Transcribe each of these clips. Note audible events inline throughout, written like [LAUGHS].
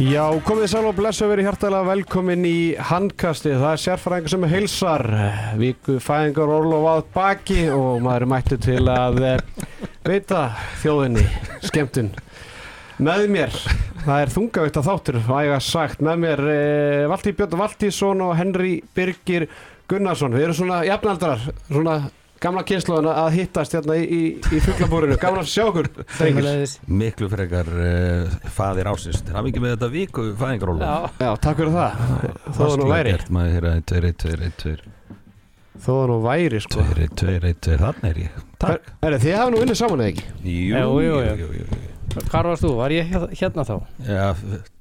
Já, komið sæl og blessu verið hjartalega velkomin í handkasti. Það er sérfræðingar sem er heilsar, viku fæðingar orlof átt baki og maður er mættu til að eh, veita þjóðinni skemmtun. Með mér, það er þungavitt að þáttur, væga sagt, með mér eh, Valtí Björn Valtísson og Henry Birgir Gunnarsson. Við erum svona jafnaldrar, svona gamla kynsluðan að hittast hérna í, í, í fugglabúrinu. Að drengir. Sömuleiðis. Miklu frekar uh, faðir ásins Það er mikið með þetta viku fæðingarólu Já, Já, takk fyrir það. Þó það nú væri. Maður heyra 1, 2, 1, 2, 1, 2, Þó það nú væri, sko. 2, 1, 2, 1, 2 Þannig er ég Takk Er, þið hafa nú unnið saman eða ekki? Jú, Jú, jú, jú. hvar varst þú? Var ég hér- hérna þá? Já,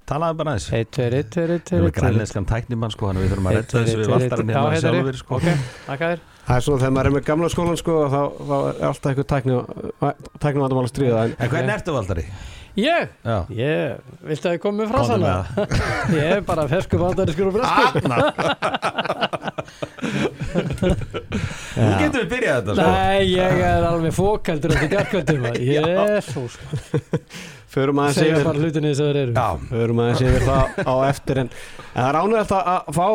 talaði bara aðeins 1, 2, 1, 2, 1, 2, Við erum 1 grænleinskan tæknimann sko Þannig við þurfum að tveir, þessu við tveir, valtarinn einn, hérna já, sjálfur sko Ok, takk að þér Það er svona þegar maður er með gamla skólan sko þá, þá er alltaf eitthvað tækni, tækni vandamál að stríða. En En hvernig ertu valdari? Ég? Já. Ég, viltu að ég kom með Komdu frasana? með það. [LAUGHS] Ég er bara fersku vandari skur og bresku [LAUGHS] Nú getum við byrjað þetta sko. Nei, ég er alveg fókaldur eftir garkvöldum [LAUGHS] Jésús förum aðeins Segja yfir bara hlutinni þess að þeir eru. Já, förum aðeins yfir það á eftir en, en það er ánægilegt að fá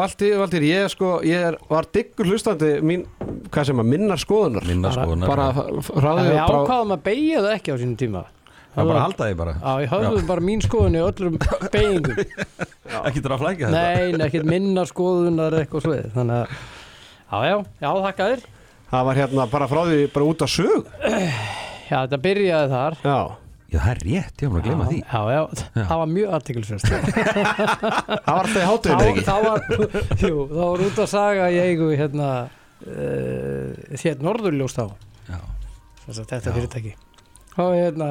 Valdi, Valdir, ég er sko ég er, var diggur hlustandi mín, hvað sem að minnar skoðunar. Minna Bara- skoðunar bara hraðið Við bara, ákvaðum að beigja það ekki á sínum tíma. Það er bara að halda því bara. Já, ég höfðum bara mín skoðun í öllum [LAUGHS] beigingum Ekki að flækja þetta. Nei, nei, ekkert minna skoðunar eitthvað svoið Þannig að, já, já, já, þakka þér. Það var hérna bara frá því bara út af sög Já, þetta byrjaði þar. Já, Já, það er rétt, ég var að glema því. Já, já, það var mjög aðtiklisvest [LAUGHS] það var alltaf í hátuðinu ekki þá var, [LAUGHS] jú, þá var út að saga í eigu hérna uh, þér norðurljós þá. Já, þess að þetta fyrirtæki. Og hérna,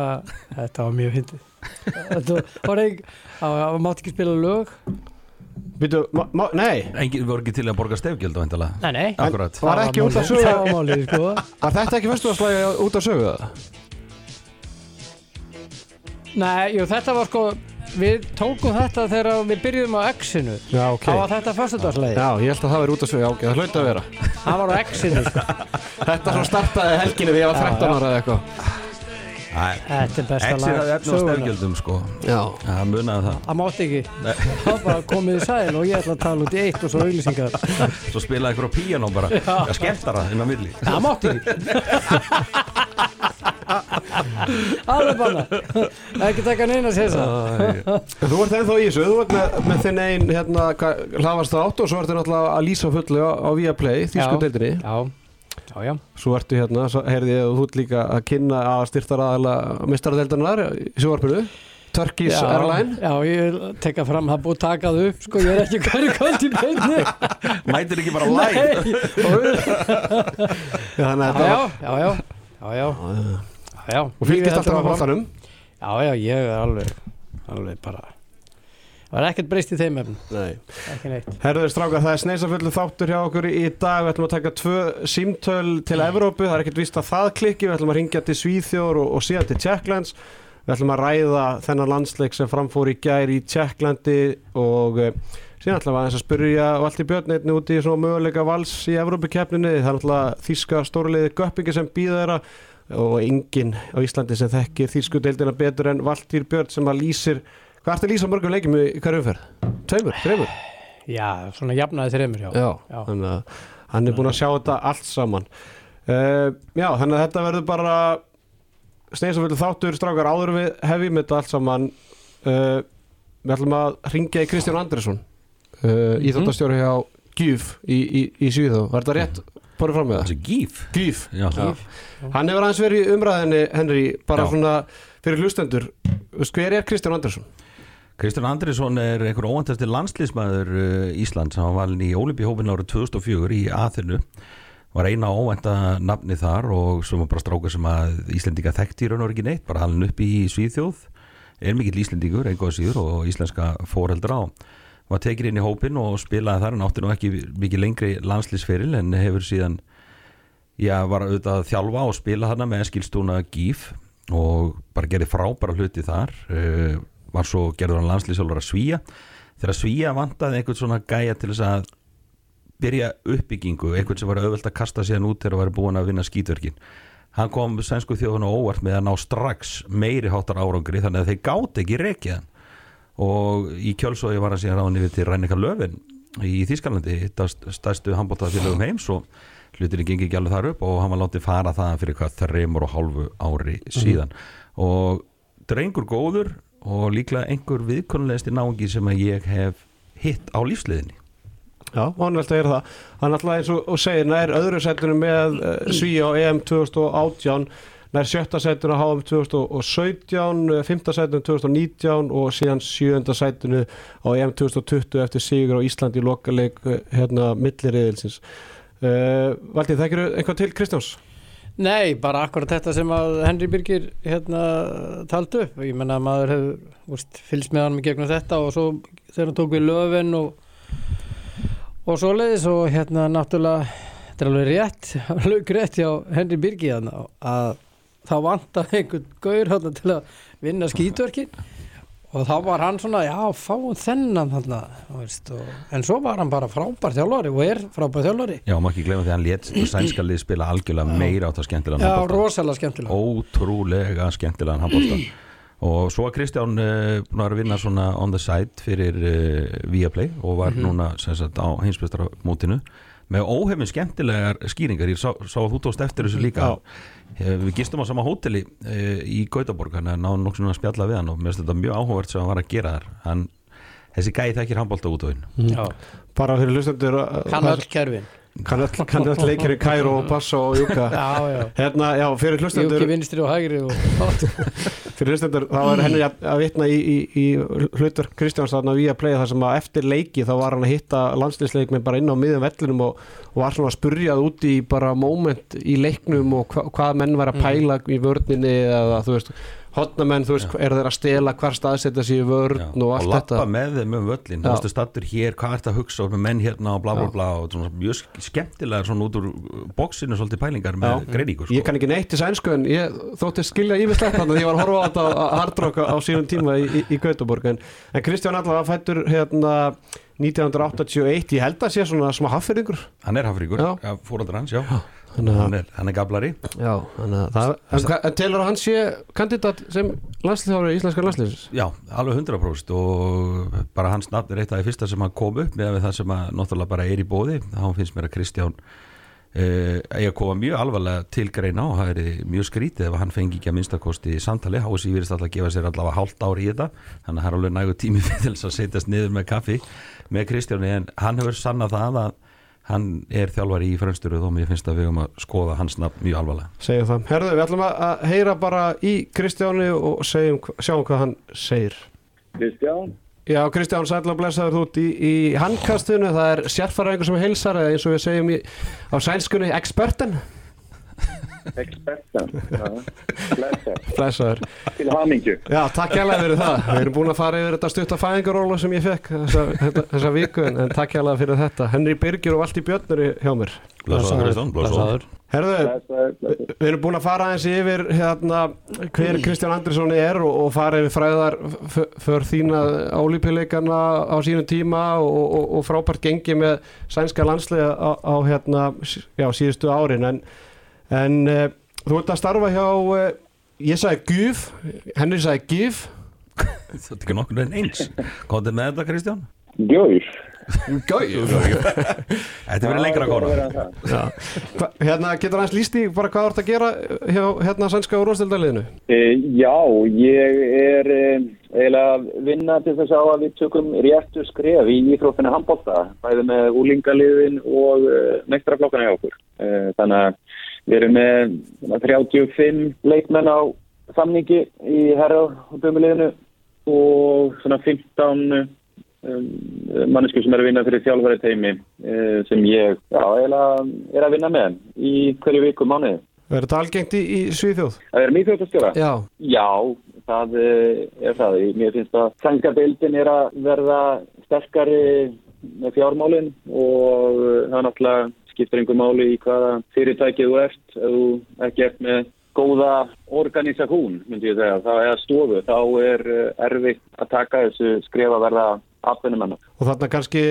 þetta var mjög fyndið. Þetta var eig það var- það mátti ekki spila lög. Býtu, nei, Engin voru ekki til að borga stefgjöld á endala nei, nei, Akkurat var það ekki út af málið, sögu það var sko. Var þetta ekki fyrstuðarslægi út af sögu? það? Nei, jú, þetta var sko við tókum þetta þegar við byrjuðum á X-inu. Já, ok. Þá var þetta föstudagsleið Já, ég held að það veri út af já, ok, það hlaut að vera. Það var á X-inu, sko. [LAUGHS] Þetta svo startaði helginni þegar ég var Já, 13 já. ára eða eitthvað. Þetta er besta Exit hafði lag efni á sögunnar. stefgjöldum sko. Já, Það munaði það. Það mátti ekki. Nei. þá bara komið í sæl og ég ætla að tala út í eitt og svo auglýsingar. [LAUGHS] Svo spilaði ykkur á píanó bara. Það skemmtara [LAUGHS] Alveg banna Ekki taka neina sér Þú ert ennþá í þessu, þú ert með, með þinn einn hérna, hvað, hlaðvarst átt og svo ertu náttúrulega að lýsa fullu á, á Viaplay, þýsku deildinni. Já, já, já. Svo ertu hérna, svo heyrði ég að þú líka að kynna að styrtar aðala mistaradeildarinnar í sjóarpinu Turkish já, Airline Já, ég tekka fram, það búið að taka það upp Sko, ég er ekki hverju kvöld í beinni. Mætir ekki bara live. Já, [LAUGHS] Þannig að Já, þetta já, já, já Já, Og fylgist alltaf á bóttanum Já, já, ég er alveg Alveg bara Það var ekkert breyst í þeim efnum. Nei. Ekki neitt. Herður stráka, það er sneisafullu þáttur hjá okkur í dag. Við ætlum að taka tvö símtöl til Evrópu. Það er ekkert víst að það klikki. Við ætlum að ringja til Svíþjóður og, og síðan til Tjekklands Við ætlum að ræða þennan landsleik sem framfór í gær í Tjekklandi og uh, síðan ætlum aðeins að spyrja Valdi Björn einnig út í möguleika vals í Evrópukeppninni. Það er náttúrulega þíska stórliði Göppingi sem býða þeirra og enginn á Íslandi sem þekkir þýsku deildina betur en Valdir Björn sem að lýsir Hvað ertu að lýsa mörgum leikjum í hverju umferð? Tveimur, þreimur? Já, svona jafnaði þreymur, já Já, Já. þannig að hann er búinn að sjá þetta allt saman uh, Já, þannig að þetta verður bara steinsaföldu þáttur strákar áður en við hefjum þetta allt saman uh, Við ætlum að ringja í Kristján Andresson uh, Mhm. Íþjóttastjóri hjá Gjöf í, í, í Svíðó Var þetta rétt? Bórið fram með það? Gíf. Gjöf Já, Gíf. Hann hefur aðeins verið í umræðinni, Henry bara Já. svona fyrir hlustendur. Hver er Kristján Andresson? Kristján Andrisson er einhver óvandasti landslýsmaður uh, Íslands. Hann var valin í Olimpíhópin árið 2004 í Aþenu. Var eina óvænta nafni þar og svo var bara stráka sem að Íslendinga þekkti í raun og ekki neitt bara halin upp í Svíþjóð. Er mikill Íslendingur, einhvað síður og íslenska fóreldra og var tekið inn í hópin og spilaði þar en átti nú ekki mikið lengri landslýsferil en hefur síðan já, var auðvitað að þjálfa og spila hana með skilstúna Gíf og bara gerði frábæra hluti þar. Uh, var svo gerður hann landslýsjálfur að svíja þegar svíja vantaði einhvern svona gæja til þess að byrja uppbyggingu, einhvern sem var auðvelt að kasta síðan út þegar var búin að vinna skítverkin. Hann kom sænsku þjóðun og óvart með að ná strax meiri háttar árangri þannig að þeir gátt ekki rekiðan og í kjölsói var hann síðan ráðin yfir til Rænika Löfin í Þýskalandi þetta stærstu handbóltafélögum heims og hlutinni gengi ekki alveg þar upp og hann var látið fara það fyrir hvað þreymur og hálfu ári síðan. Og drengur góður og líklega einhver viðkonulegsti náungi sem að ég hef hitt á lífsliðinni Já, hann veldi að gera það. Hann alltaf eins og, og segir nær öðru setinu með uh, Svíja á EM 2018, nær sjötta setinu á HM 2017, uh, fymta setinu 2019 og síðan sjönda setinu á EM 2020 eftir sigur á Íslandi í lokaleik uh, hérna milliriðilsins. Uh, Valdi, þekkir eitthvað til Kristjáns? Nei, bara akkurat þetta sem að Henry Birgir hérna taldi upp ég menna að maður hefur úst, fylgst með hann gegnum þetta og svo þegar hann tók við löfin og og svoleiðis og hérna náttúrulega þetta er alveg rétt, [LAUGHS] alveg rétt hjá Henry Birgir að þá vantar einhvern gaur hérna til að vinna skítverkin. Og þá var hann svona, já, fáum þennan þarna, veist, og, en svo var hann bara frábær þjálfari og er frábær þjálfari. Já, maður ekki glemja því að hann létt sænska lið spila algjörlega meira á það skemmtilega Já, rosalega skemmtilega Ótrúlega skemmtilega handbólta [CLEARS THROAT] og svo að Kristján uh, að vera að vinna svona on the side fyrir uh, Viaplay og var núna sem sagt á hinsbjörnstarmótinu með óhefn skemmtilegar skýringar. Ég sá, sá að þú tóst eftir þessu líka. Eh, við gistum á sama hóteli uh, í Gautaborg hann er náðan nokkur svona að spjalla við hann og mér finnst þetta mjög áhugavert sem hann var að gera þar. Hann, þessi gæði þekkir handbólta út á hinn Bara fyrir hlustendur kann öll kerfin kann öll, kann öll leikir í Kæró og Bassa og Júka [LAUGHS] Hérna, já, fyrir hlustendur Júki vinstri og hægri og [LAUGHS] fyrir hlustendur, þá er henni að, að vitna í, í, í hlutverk Kristjáns þarna við að playa þar sem að eftir leiki þá var hann að hitta landsliðsleik með bara inn á miðum vellinum og, og var svona að spurjað úti í bara moment í leiknum og hva, hvað menn var að pæla í vörninni eða þú veist hotnamenn, þú veist, er þeir að stela hvar staðsetja sér vörn Já, og og allt lappa þetta. með þeim um völlin þú veist stattur hér, hvað ert að hugsa og með menn hérna og bla bla bla og svona mjög sk- skemmtilega svona út úr bóksinu svolítið pælingar með Já. greiningur Ég kann ekki neitt í sænsku en ég þótti skilja yfirslegt þannig að ég var að horfa á þetta á hardrock á sínum tíma í, í, í Gautaborg en, en Kristján allavega fættur hérna 1981, ég held að sé svona smá haffyrringur hann er ja, fóraldar hans, já. Að- hann er, hann er gablari. En, telur hann sé kandidat sem landslýðhári íslenskar landslýðs já, alveg 100% og bara hans nafn er eitt af því fyrsta sem hann kom upp með það sem að náttúrulega bara er í bóði þá finnst mér að Kristján uh, eigi að koma mjög alvarlega til greina og það er mjög skrítið ef hann fengi ekki að minnstakosti samtali, HSI virðist alltaf að gefa sér allavega hálft ár í þetta þannig að það er alveg nægu tími [LAUGHS] fyrir þess að setjast niður með kaffi með Kristjáni en hann hefur sannað það að hann er þjálfari í frönsturuð og mér finnst að við höfum að skoða hans nafn mjög alvarlega. Segjum það. Herðu, við ætlum að að heyra bara í Kristjáni og segjum, sjáum hvað hann segir. Kristján, Já, Kristján, sætla og blessaður þú út í, í handkastunum, það er sérfæraðingur sem heilsar eða eins og við segjum í, á sænskunni experten, ekspertan, blessa, blessaður til hamingju. Já, takk hérlega fyrir það. Við erum búin að fara yfir þetta stutta fæðingaróla sem ég fekk þessa, þetta- þessa viku en, en takk hérlega fyrir þetta. Henry Birgir og í björnur hjá mér. Blessaður. Herðu, við erum búin að fara aðeins yfir hérna, hver Kristján Andrisson er og, og fara yfir fræðar för þína álípileikana á sínum tíma og, og, og frábært gengi með sænska landslega á, á hérna, já, síðustu árin en, en uh, þú ert að starfa hjá uh, ég sagði Guf, Henry sagði Gif. [LAUGHS] Þetta er ekki nokkur en eins. Kóntið með þetta Kristján? Gjór. Gauð [LAUGHS] Þetta verður lengra kona. er hérna getur hans líst í bara hvað þú ert að gera hjá hérna sænska úrvastildaliðinu E, já, ég er eiginlega að vinna til þess að við tökum réttu skref í íþrófinu handbólta, bæði með úlingaliðin og e, mektraflokkana hjá okkur. E, þannig að við erum með svona 35 leikmenn á samningi í herra og dömuliðinu og svona 15 um, mannesku sem er að vinna fyrir þjálfari teimi uh, sem ég já, er að vinna með í hverju viku mánuði. Er þetta algengt í, í Svíþjóð? Það er mjög þjóttastjóra. Já, Já, það eh, er það. Mér finnst að sænska deildin er að verða sterkari með fjármálin og eh, það er náttúrulega skiptir einhver máli í hvaða fyrirtækið þú ert. Ef þú ekki ert með góða organisasjón, myndi ég segja, það er stofu, þá er eh, erfitt að taka þessu skref að verða atvinnumennar. og þarna kannski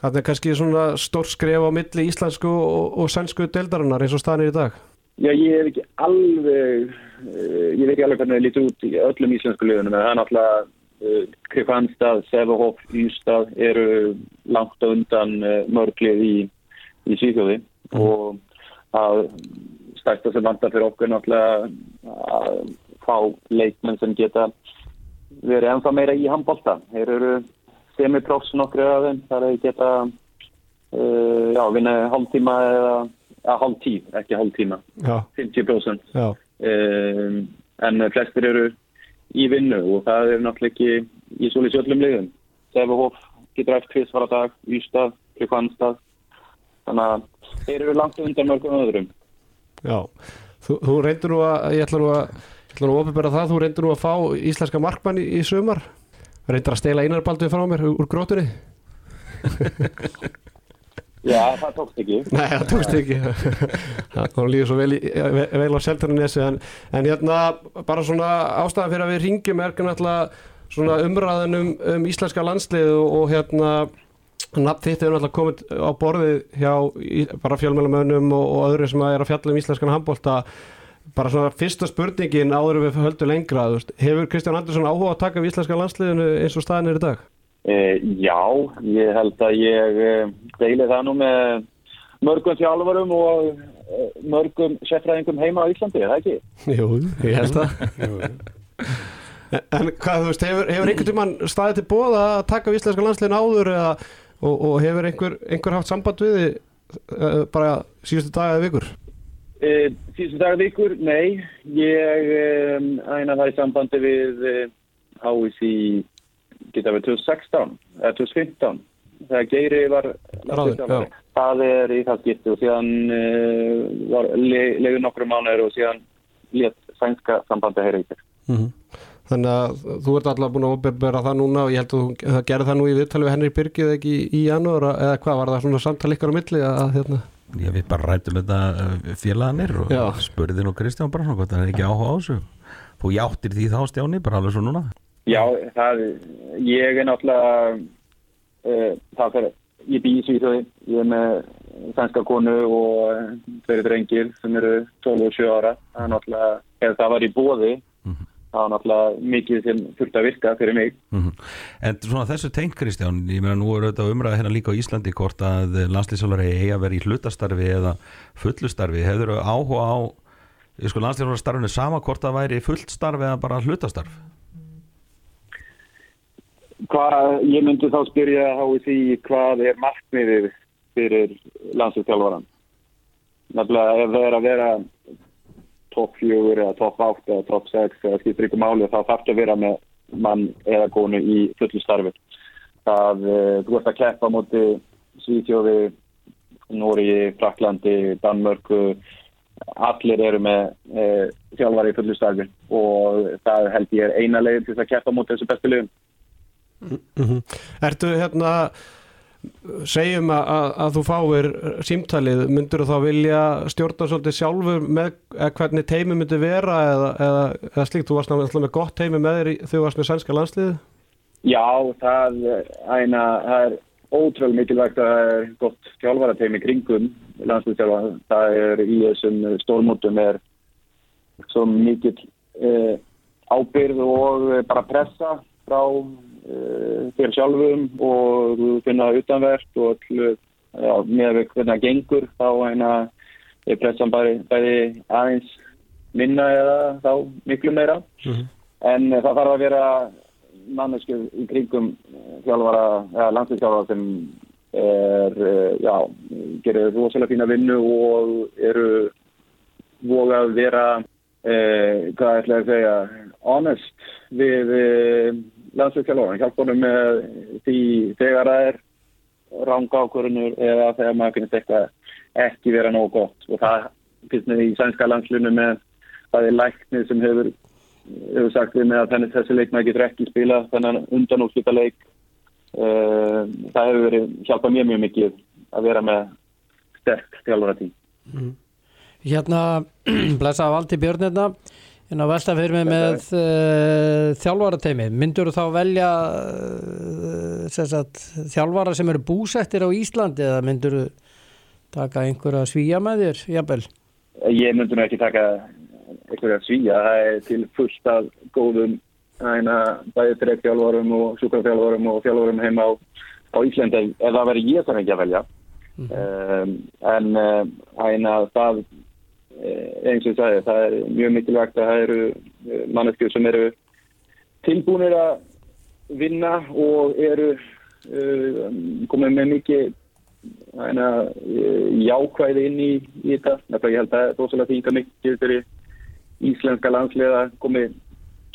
þarna kannski svona stór skref á milli íslensku og, og sænsku deildarinnar eins og staðan er í dag Já, ég hef ekki alveg, uh, ég veit ekki alveg hvernig það lítur út í öllum íslensku liðunum, en það er náttúrulega uh, Krifanstad, Severhoff, Ystad eru langt undan mörglið í, í Svíþjóði og að stærsta sem vantar fyrir okkur náttúrulega að fá leikmenn sem geta verið ennþá meira í handbólta. Þeir eru semiproffs nokkru af þeim, þar er geta uh, já, vinna hálftíma eða að hálftíð, ekki hálftíma, Já, 50%. já, Um, en flestir eru í vinnu og það er náttúrulega ekki í svolítið öllum liðum. Severhoff getur eftir tvist fara dag, Ystad, Kristianstad. Þannig að þeir eru langt undan mörgum öðrum. já. Þú, þú reyndur nú að, ég ætla nú að, ég ætla nú að það, þú reyndur nú að fá íslenska markmann í, í sumar. Reyndur að stela einarbaldið frá mér úr grótunni. [LAUGHS] Já, það tókst ekki. Nei, það tókst ekki Það líður svo vel, í, ve- vel á seltarninesi en, en hérna bara svona ástæðan fyrir að við ringjum er náttúrulega svona umræðan um, um íslenska landslið og, og hérna nafn þitt er náttúrulega komið á borðið hjá bara fjölmjölamönnum og, og öðru sem er að fjalla um íslenskan handbólta bara svona fyrsta spurningin áður en við höldum lengra þú veist, hefur Kristján Andersson áhuga að taka við íslenska landsliðinu eins og staðin er í dag? Uh, já, ég held að ég uh, deili það nú með mörgum þjálfurum og uh, mörgum sérfræðingum heima á Íslandi, er það ekki? Jú, ég held það En en hvað þú veist, hefur, hefur einhvern tímann staðið til bóða að taka við íslenska landsliðin áður eða, og, og hefur einhver, einhver haft samband við þið uh, bara síðustu daga eða vikur? Uh, Síðustu dagar vikur, nei. Ég um, æna það í sambandi við uh, HIC geta verið 2016 eða 2015 þegar Geiri var landsliðsþjálfari. Það er í það skipti og síðan var le, leiður nokkru mánuður og síðan létt sænska sambandi að heyra ykkur. Þannig að þú ert alltaf búin að opinbera það núna og ég held að þú gerði það nú í viðtali við Henry Birgið ekki í, í janúar eða hvað var það svona samtal ykkar á milli að hérna Ég við bara rættum þetta uh, félaganir og Já. spurði nú Kristján bara svona hvort hann er ekki áhuga á þessu Þú játtir því þá Stjáni, bara alveg svo núna Já, það, ég er náttúrulega, uh, það fyrir, ég bý í Svíþjóði, ég er með sænska konu og fyrir drengir sem eru 12 og 7 ára. Það er það var í bóði, það var náttúrulega mikið sem þurfti að virka fyrir mig. Mhm. En svona þessu tengt Kristján, ég meina nú er þetta umræða hérna líka á Íslandi hvort að landslýsálari eigi að vera í hlutastarfi eða fullustarfi, hefur þú áhuga á sko landslýsálarastarfinu sama hvort það væri fullt starfi eða bara hlutastarf Hvað, ég myndi þá spyrja HSI hvað er markmiðið fyrir landslýstjálfaran. Nefnilega ef það er að vera topp fjögur eða topp átt eða topp sex eða skiptir ykkur máli þá þarf að vera með mann eða konu í fullu starfi. Það, uh, þú ert að keppa múti Svíþjóði, Nóri, Fraklandi, Danmörku, allir eru með uh, þjálfari í fullu starfi og það held ég er eina leiðin til að keppa múti þessu bestu liðum. Mhm. Ertu hérna segjum að, að, að þú fáir símtalið, myndur þú þá vilja stjórna svolítið sjálfur með hvernig teimi myndi vera eða, eða, eða slíkt, þú varst náttúrulega með gott teimi með þér þegar þú varst með sænska landsliði Já, það, æna, það er ótrúlega mikilvægt að það er gott þjálfarateimi kringum landsliðstjálfara. Það er í þessum stórmótum er svo mikill eh, ábyrð og eh, bara pressa frá eh, þér sjálfum og finna utanvert og allu, já, með hvernig það gengur þá æna, er pressan bæði, bæði aðeins minna eða þá miklu meira. En eh, það þarf að vera mannesku í kringum eh, þjálfara, eða landslýstjálfara sem er, eh, já, gerir rosalega fína vinnu og eru voga að vera, eh, hvað ætla ég að segja, honest við eh, landslýstjálfara. Hjálpa honum með því þegar það er ranga ákvörunur eða þegar maður finnst eitthvað ekki vera nógu gott. Og það finnst mér í sænska landslunum með það er læknir sem hefur hefur sagt við mig að þenni þessi leikmaður getur ekki spila þennan undanúslita leik uh, það hefur verið hjálpað mér mjög mikið að vera með sterk þjálfara tím Hérna, [CLEARS THROAT] blessa Valdi Björn hérna en að velta fyrir mig með uh, þjálfarateimi, myndur þú þá velja uh, sem sagt, þjálfara sem eru búsettir á Íslandi eða myndur þú taka einhverja svíja með þér, jafnvel? ég myndi nú ekki taka einhverja svíja það er til fullt af góðum æna, bæði fyrir þjálfarum og sjúkrafjálfarum og þjálfarum heima á, á Íslandi. Ef það veri ég sem ekki að velja. Um, en uh, æna, það eh, eins og ég sagði, það er mjög mikilvægt að það eru manneskjur sem eru tilbúinir að vinna og eru uh, komið með mikið æna, jákvæði inn í, í þetta. Nefnilega ég held að það er rosalega þýnga mikið fyrir íslenska landsliða komið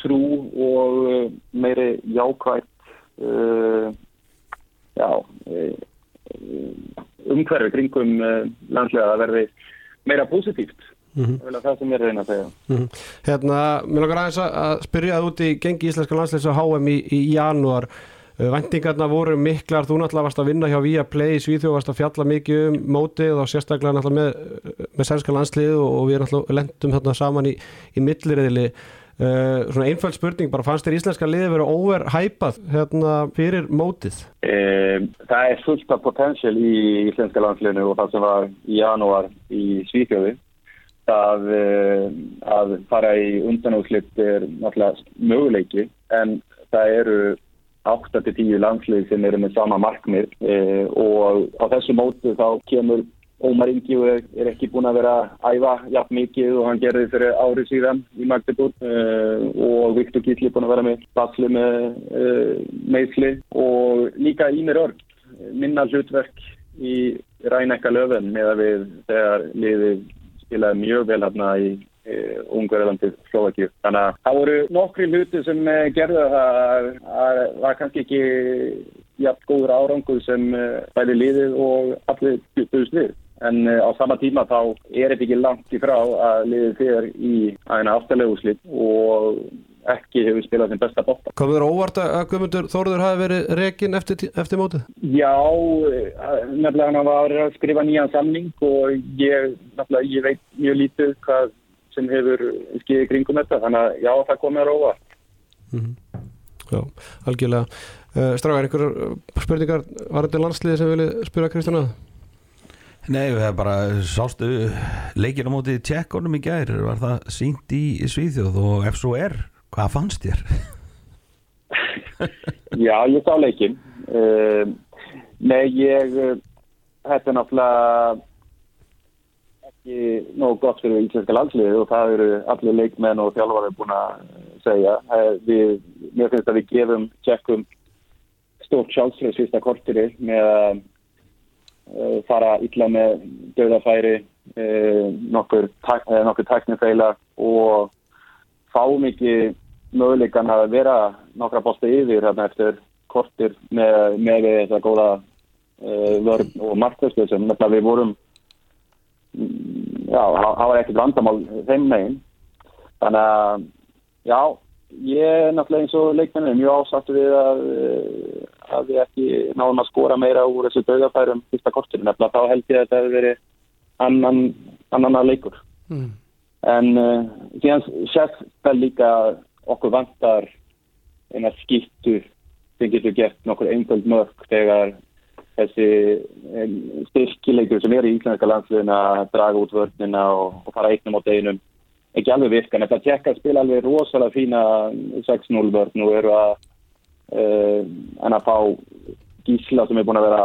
trú og uh, meiri jákvæð uh, já, uh, umhverfi kringum uh, landsliða að verði meira positíft. Mhm. Það er það sem ég er reyna að segja. Mhm. Hérna, mér langar aðeins að- spyrja það út í gengi íslenska landsleis á HM í, í janúar Vendingarna voru miklar, þú náttúrulega varst að vinna hjá Viaplay í Svíþjóð, varst að fjalla mikið um mótið og sérstaklega náttúrulega með, með sænska landslið og, og við náttúrulega lendum þarna saman í, í milliriðli uh, svona einföld spurning, bara fannst þér íslenska liði verið overhypað hérna fyrir mótið? Eh, það er fullt af potential í íslenska landsliðinu og það sem var í janúar í Svíþjóði. Það eh, að fara í undanúslitt er náttúrulega möguleiki en það eru 8-10 landslið sem eru með sama markmið eh, og á þessu móti þá kemur Ómar Ingi og er, er ekki búin að vera að æfa jafn mikið og hann gerði fyrir ári síðan í Magdeburg uh, og Viktor Gítli er búin að vera með basli með uh, meðsli og líka Ímir Örg minna hlutverk í Rænekka löfum með að við þegar liðið spilaði mjög vel hérna í uh, Ungverðalandi Slovakíu. Þannig að það voru nokkri hluti sem uh, gerðu að það kannski ekki jafn góður árangur sem uh, bæði liðið og allir byrjust við. En uh, á sama tíma þá er þetta ekki langt í frá að liðið fyrir í aðeina áttalegu slitt og ekki hefur spilað sem besta bóta. Komur þér óvart að Guðmundur Þóruður hafi verið rekin eftir, eftir mótið? Já, eh, nefnilega hann var að skrifa nýjan samning og ég, nefnilega, ég veit mjög lítið hvað sem hefur skiðið kringum þetta. Þannig að já, það komið að róa. Já, algjörlega. Uh, Strágar, einhverjar spurningar varandi landsliði sem vilja spyrja Kristján að? Nei, það er bara sástu leikir á móti tjekkonum í gær var það sínt í Svíþjóð og ef svo er, hvað fannst þér? [LAUGHS] Já, ég sá leikin. Uh, nei, ég, uh, þetta er náttúrulega ekki nógu gott fyrir íslenska landsliði og það eru allir leikmenn og þjálfari búin að segja. Uh, við, mér finnst að við gefum tjekkum stórt sjálfsfrið fyrsta kortiri með að uh, fara illa með döðafæri, uh, nokkur, uh, nokkur taknifeila og fá mikið möguleikan að vera nokkra bósta yfir hérna eftir kortir með, með þetta góða uh, vörn og markværslu sem við vorum já, það var ekkert vandamál þeim megin. Þannig að já, ég er náttúrulega eins og leikmennin mjög ásattu við að, uh, að við ekki náðum að skora meira úr þessu döðafærum fyrsta kortir nefnilega þá held ég að þetta hefur verið annan, annan að leikur. Mm. En uh, síðan sést það líka okkur vantar eina skiptu sem getur gert nokkur einföld mörg þegar þessi styrkilegur sem er í íslenska landsliðin að draga út vörnina og, og fara einnum á deginum ekki alveg virka. En þetta tjekka spila alveg rosalega fína 6-0 vörn og eru að, uh, en að fá gísla sem er búin að vera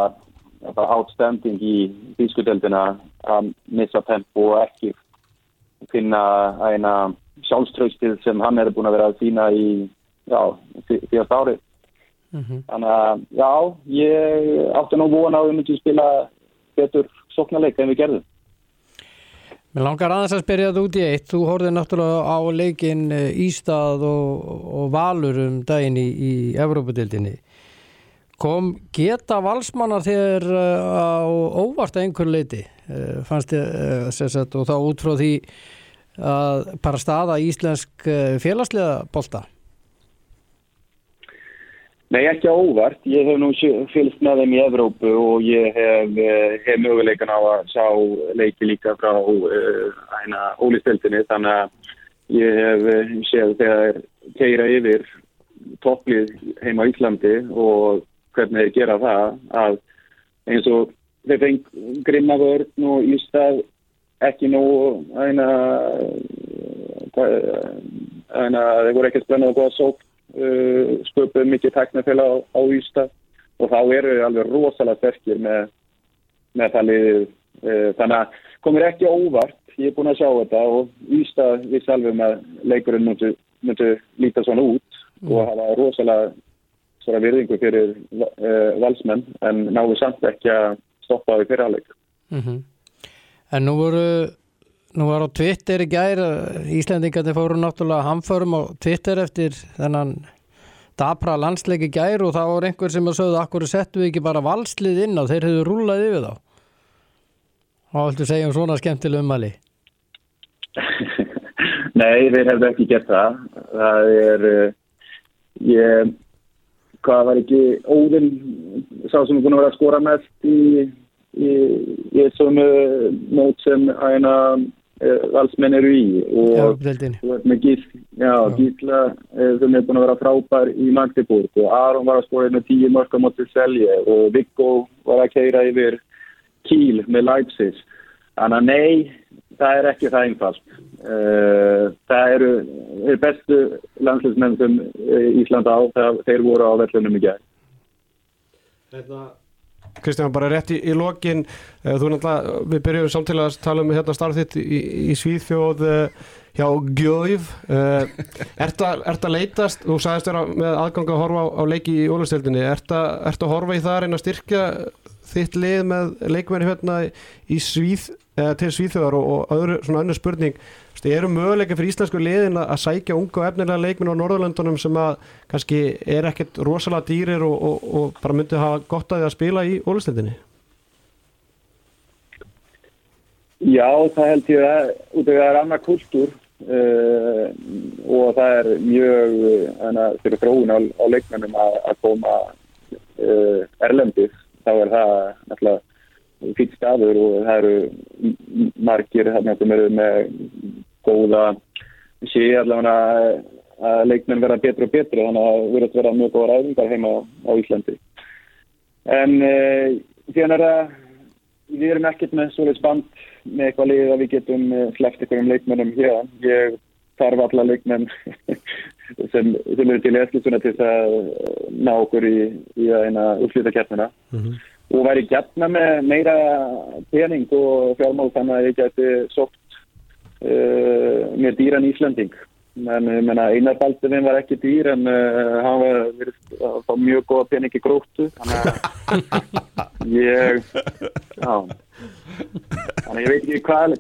bara outstanding í bískudeldina að missa tempo og ekki finna eina sjálfströystið sem hann er búin að vera að sína í síðast árið. Mhm. Þannig að já, ég átti nú von á að við myndum spila betur sóknarleik en við gerðum. Mér langar aðeins að spyrja þetta út í eitt. Þú horfið náttúrulega á leikin Ístað og, og Valur um daginn í, í Evrópudildinni. Kom geta valsmannar þér uh, á óvart einhver leiti? Uh, fannst sagt, og þá út frá því að bara staða íslensk uh, félagslega bolta? Nei, ekki á óvart. Ég hef nú fylgst með þeim í Evrópu og ég hef, eh, hef möguleikan á að sjá leiki líka frá uh, hæna ólistildinni þannig að ég hef eh, séð þegar keira yfir topplið heim á Íslandi og hvernig þeir gera það að eins og þeir feng grimma vörn og Ístað ekki nú hæna þeir voru ekki spennað og góða sók uh, sköpuð mikið tæknafélag á, á Ísta og þá eru þeir alveg rosalega sterkir með, með það liðið. Uh, þannig að komir ekki óvart, ég er búin að sjá þetta og Ísta við sjálfum að leikurinn myndu, myndu líta svona út og hafa rosalega svona virðingu fyrir uh, valsmenn en náðu samt ekki að stoppa við fyrirháleik. Mhm. En nú voru nú var á Twitter í gær Íslendingarnir fóru náttúrulega hamförum á Twitter eftir þennan dapra landsleik í gær og það voru einhver sem að sögðu akkur settu við ekki bara valslið inn og þeir hefðu rúlað yfir þá. Og viltu segja um svona skemmtileg umæli [LAUGHS] Nei, þeir hefðu ekki gert það. Það er, uh, ég, hvað var ekki, Óðinn, sá sem er búin að vera að skora mest í, í svona mót sem aðeina uh, valsmenn eru í Já, og ert með Gísla, já, Gísla uh, sem er búin að vera frábær í Magdeburg og Aron var að skora með tíu mörg á móti selje og Viggo var að keira yfir Kíl með Leipzig. Þannig að nei, það er ekki það einfalt. Það eru þeir bestu landsleismenn sem uh, Ísland á, það, þeir voru á vellunum í gæð. Kristján, bara rétt í, í lokin uh, þú náttúrulega, við byrjum samtilega að tala um hérna starf þitt í, í Svíþjóð uh, hjá Gjöf uh, ert að leitast þú sagðist vera með aðgang að horfa á, á leiki í ólustildinni, ert að að horfa í það að reyna að styrkja þitt lið með leikmenni hérna í Svíð uh, til Svíþjóðar og, og öðru, svona önnur spurning Stu, eru möguleika fyrir íslensku liðin að sækja unga og efnilega leikminn á Norðurlöndunum sem að kannski er ekkert rosalega dýrir og, og, og bara myndi hafa gott að því að spila í ólustildinni? Já, það held ég að út af því að það er annað kultúr uh, og það er mjög uh, fyrir þróun á, á leikmennum að, að koma uh, erlendis, þá er það náttúrulega fýtt staður og það eru margir þarna sem eru með góða sé allavega að leikmenn vera betri og betri þannig að verður að vera mjög góða ræðingar heima á, á Íslandi. En uh, síðan er það við erum ekkert með svoleiðs band með eitthvað lið að við getum uh, sleppt einhverjum leikmennum hér ég þarf alla leikmenn [LAUGHS] sem, sem eru til eðslusuna til að ná okkur í, í að eina úrslita keppnina og væri gætna með meira pening og fjármál þannig að ég geti sótt uh, með dýran Íslanding en ég menna Einar Baldurinn var ekki dýr en uh, hann var virðist fá mjög góða pening í gróttu. [LAUGHS] Ég já. Þannig ég veit ekki hvað,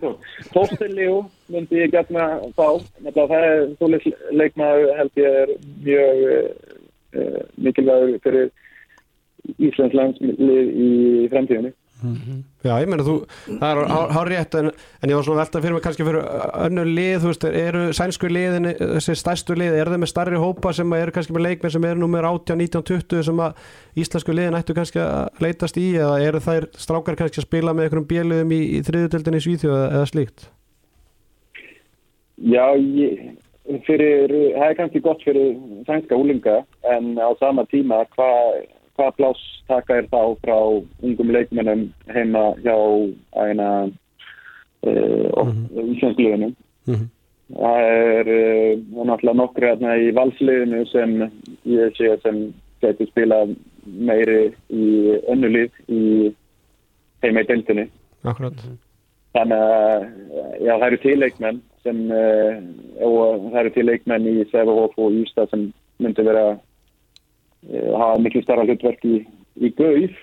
tók Tóftin Líó myndi ég gætna fá. Nefnilega það er leikmæður held ég er mjög uh, mikilvægur fyrir Íslands landslið í fremtíðinni Já, ég meina þú, það er hár, rétt en, en ég var svona að velta fyrir mig kannski fyrir önnur lið, þú veist, eru sænsku liðin þessi stærstu lið, eru þeir með starri hópa sem eru kannski með leikmenn sem eru númer 18, 19, 20 sem að íslensku liðin ættu kannski að leitast í eða eru þær strákar kannski að spila með einhverjum bjöluðum í, í þriðutöldinni í Svíþjóð eða slíkt? Já, ég, fyrir, það er kannski gott fyrir sænska úlinga en á sama tíma hvað hva pláss taka er þá frá ungum leikmennum heima hjá eina uh, mm -hmm. íslensliðinu. Mm -hmm. Það er uh, náttúrulega nokkru hérna í valsliðinu sem ég sé sem getur spila meiri í önnulið í heima í deltinni. Akkurat. Þannig að já, það eru til leikmenn sem, uh, og það eru til leikmenn í Sæfahof og Ísta sem myndi vera uh, hafa miklu starra hlutverk í, í Gauð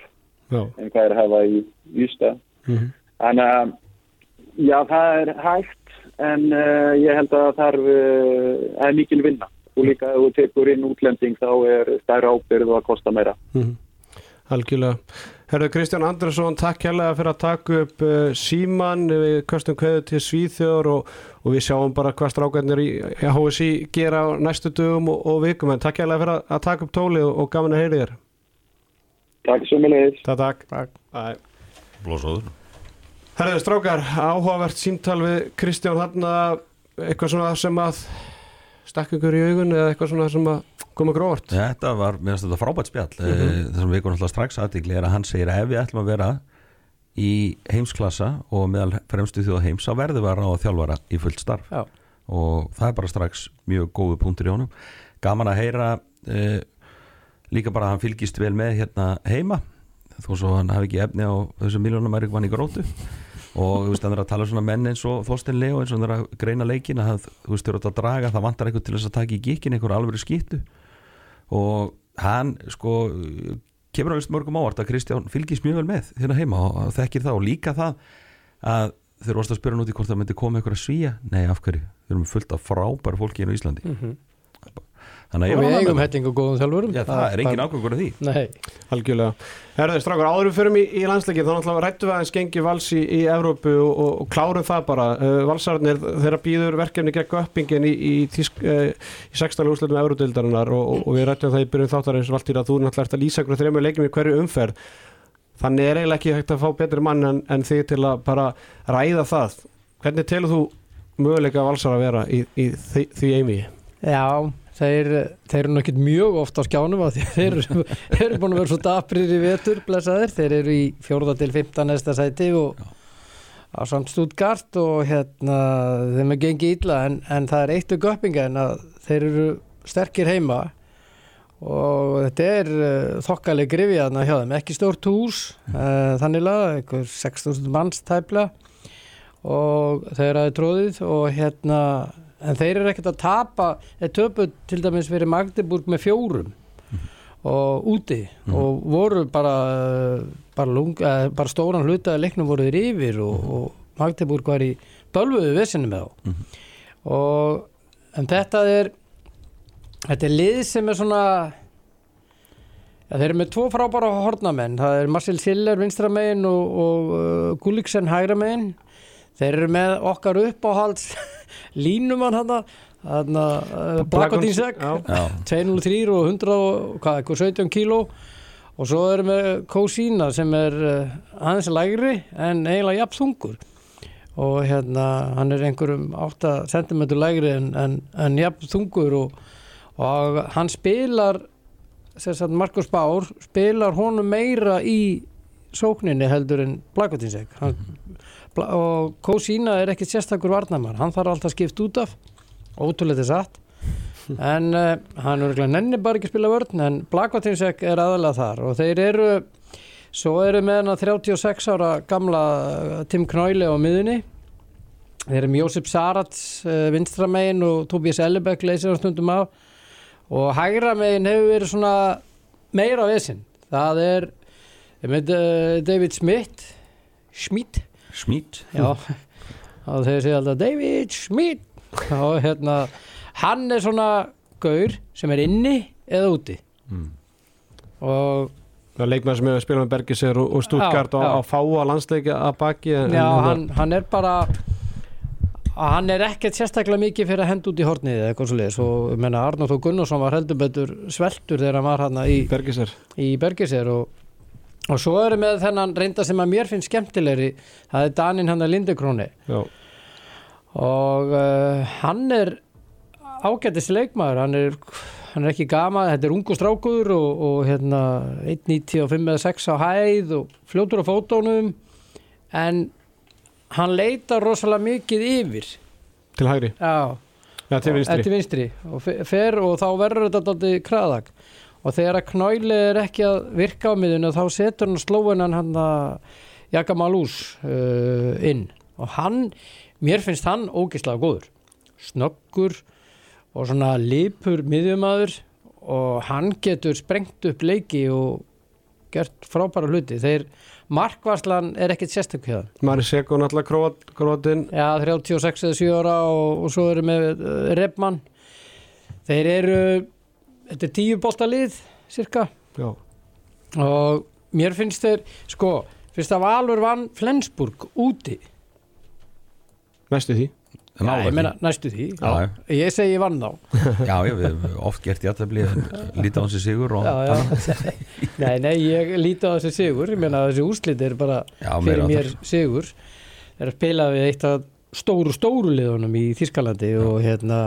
en hvað er að hafa í Ísta. Mm -hmm. Þannig að já, það er hægt en uh, ég held að það er mikil vinna og líka ef þú tekur inn útlending þá er stærra ábyrð og að kosta meira. Mm -hmm. Algjörlega. Herðu Kristján Andersson, takk hérlega fyrir að taka upp uh, síman, við köstum kveðu til Svíþjóður og, og við sjáum bara hvað strákarnir í í HSI gera á næstu dögum og, og vikum, en takk hérlega fyrir að, að taka upp tóli og, og gaman að heyri þér. Takk svo með leiðis. Takk, takk. Blóðsóður Herðu strákar, áhugavert símtal við Kristján hann eitthvað svona sem að stakk ykkur í augun eða eitthvað svona sem að koma grófart. Þetta var, mér finnst þetta frábært spjall mm. -hmm. það sem við komum alltaf strax aðtikli er að hann segir að ef við ætlum að vera í heimsklassa og meðal fremstu þjóða heims þá verðum við að ráða þjálfara í fullt starf Já. og það er bara strax mjög góðu punktur í honum gaman að heyra uh, líka bara að hann fylgist vel með hérna heima þó svo hann hafi ekki efni á þessu miljónum er eitthvað í grótu og þú veist, hann er að tala um svona menn eins og Þorstein Leo eins og hann er að greina leikin að þú veist, eru að draga, það vantar eitthvað til þess að taka í gikkin einhver alveg skýttu og hann sko kemur á vist mörgum ávart að Kristján fylgist mjög vel með hérna heima og, þekkir það. Og líka það að þeir varst að spyrja núti hvort það myndi koma eitthvað að svíja nei af hverju, við erum fullt af frábæra fólki hérna á Íslandi. Mhm. Þannig að og ég við eigum ánægður. helling og góðum þjálfurum Já, það er engin ákvöngur af því Nei, Algjörlega. Herðu, strákar, áður við förum í, í landsleikin, þá náttúrulega rættu við aðeins gengi vals í, í Evrópu og, og, og klárum það bara. Uh, Valsarnir, þeirra býður verkefni gegn uppingin í, í, uh, í 16. úrslutum Evródildarinnar og, og, og við rættum það í byrjun þáttarins Valtýr að þú náttúrulega ert að lýsa ykkur þreymur leikum í hverju umferð. Þannig er eiginlega ekki hægt að fá betri mann en, en þig til að bara ræða það. Hvernig telur þú möguleika valsar að vera í, í því, því eimi? já, þeir, þeir eru nokkið mjög oft á skjánum að þeir, eru- eru búin að vera svo daprir í vetur blessaðir, þeir eru í fjórða til 15 næsta sæti og á samt Stuttgart og hérna þeim er gengið illa en, en það er eitt við göppinga en að þeir eru sterkir heima og þetta er uh, þokkaleg grifjaðna hjá þeim, ekki stórt hús uh, þannig laga, einhver 6.000 manns tæpla og þeir aðeins tróðið og hérna en þeir eru ekkert að tapa þeir töpu til dæmis fyrir Magdeburg með fjórum og úti og voru bara bara, lung, eh, bara stóran hluta að leiknum voru þeir yfir og, og Magdeburg var í bölvuðu vesinu með þá. Og en þetta er þetta er lið sem er svona ja, þeir eru með tvo frábæra hornamenn. Það er Marcel Siller vinstramegin og, og uh, Gulliksen hægramegin þeir eru með okkar uppáhalds línumann hann hann Já. Já, 203 og 100 og hvað, eitthvað 17 kíló. Og svo erum við Kósína sem er uh, aðeins lægri en eiginlega jafn þungur. Og hérna hann er einhverjum 8 cm lægri en, en, en jafn þungur og, og hann spilar sem sagt Markus Bár spilar honum meira í sókninni heldur en Blakotýnsek Bla- og Kósína er ekkit sérstakur varnamar hann þarf alltaf skipt út af. Ótrúlega satt. [LAUGHS] En uh, hann er ekki nenni bara ekki að spila vörn en Blakvartinsek er aðalega þar. Og þeir eru svo eru með hann 36 ára gamla uh, Tim Knæli á miðunni þeir eru með Jósef Sarats uh, vinstramegin og Tobias Ellebæk leysir á stundum af. Og hægra megin hefur verið svona meira vesinn það er með, uh, David Smith. Schmidt smít Já, og þeir segja alltaf David Schmidt. Og hérna, hann er svona gaur sem er inni eða úti. Mm. og Það er leikmenn sem hefur spilað með Bergisir og, og Stuttgart Já, og já. að fáa landsleiki að baki já, hann, hann er bara hann er ekkert sérstaklega mikið fyrir að henda út í hornið eða eitthvað svo leiðis og ég menna Arnóð Þó Gunnarsson var heldur betur sveltur þegar hann var hann í Bergisir og, og svo eru með þennan reynda sem að mér finnst skemmtilegri það er Danin hann að Lindekróni og uh, hann er ágættis leikmaður hann er, hann er ekki gama þetta er ungu strákur og, og hérna 1.95 eða 6 á hæð og fljótur á fótónum en hann leitar rosalega mikið yfir. Til hægri? Já, Já, til vinstri. Eftir vinstri. Og fe- fer og þá verður þetta dálítið kraðak og þegar að knæli er ekki að virka á miðinu þá setur hann slóinan hann að Jaka Malús uh, inn. Og hann, mér finnst hann ógislega góður. Snöggur og svona lipur miðjumadur og hann getur sprengt upp leiki og gert frábæra hluti. Þeir markvarslan er ekkit sérstök hjá þeim Mari Seko náttúrulega króat, króatin Já, 36 eða 7 ára og, og svo eru með uh, Rebmann þeir eru þetta er tíu bolta lið cirka Já, og mér finnst þeir sko, fyrst að Valur vann Flensburg úti. Næstu því. Já, ég meina næstu því. Já, já. ég segi vann þá. [LAUGHS] Já, já, við höfum oft gert jættabli lítið á hans í sigur og já, já. [LAUGHS] nei, nei, ég líti á þessi sigur. Ég meina þessi úrslit er bara Já, fyrir mér áttar. sigur. Er að spila við eitt af stóru stóru liðunum í Þískalandi og hérna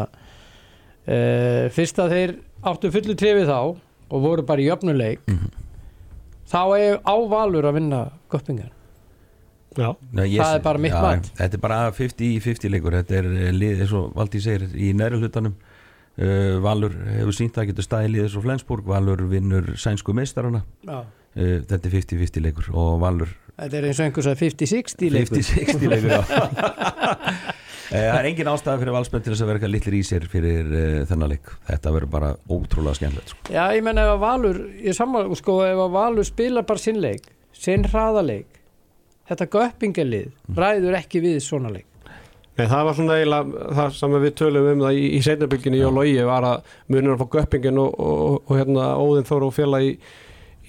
e, fyrst að þeir áttu fullu trefið þá og voru bara í jöfnuleik Mhm. þá er ávalur að vinna göppingar Já, Nei, ég- Það er bara mitt mat. Þetta er bara 50-50 leikur. Þetta er eh, lið, eins og Valdi segir, í næri hlutanum. Uh, Valur hefur sínt að getur staðið liðis og Flensburg, Valur vinnur sænsku meistarana, uh, þetta er 50-50 leikur. Og Valur Þetta er eins og einhvers að 50-60 leikur. 50-60 leikur já. [LAUGHS] [LAUGHS] Eh, Það er engin ástæða fyrir valsmenn til þess að verka litlir í sér fyrir uh, þennan leik. Þetta verður bara ótrúlega skemmtilegt sko. Já, ég menna ef að Valur ég saman, sko, ef að Valur spilar bara sinn leik sinn hraðaleik þetta göppingalið ræður ekki við svona leik. Nei, það var svona eiginlega það sem við tölum um það í, í seinabylginni í Ólogi var að munur að fá göppingin og, og, og hérna Óðinn Þór og félag í,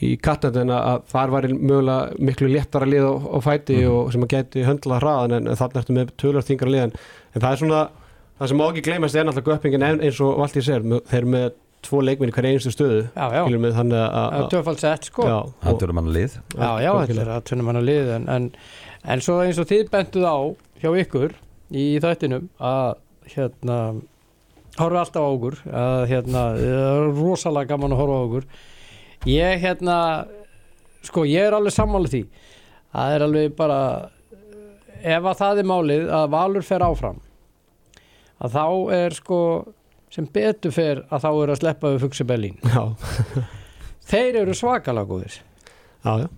í kattendin að þar var mögulega miklu léttara lið á, á fæti og sem að geti höndla hraðan en, en þarna ertu með tölur þingra liðan en það er svona, það sem má ekki gleymast er náttúrulega göppingin en, eins og Valtí segir þeir eru með tvo leikminni hver einstu stöðu Já, já, skilur mig þannig það að töfald sett sko. Já, það og, törur mann lið Já, já, þetta er að tunnum hann að lið en, en, en svo eins og þið bentuð á hjá ykkur í þættinum að hérna horfa alltaf á okkur að hérna, það er rosalega gaman að horfa á okkur ég hérna sko ég er alveg sammála því. Það er alveg bara ef að það er málið að Valur fer áfram að þá er sko sem betur fer að þá er að sleppa við Fuxi Berlín. Já, þeir eru svakalega góðir. Já, já.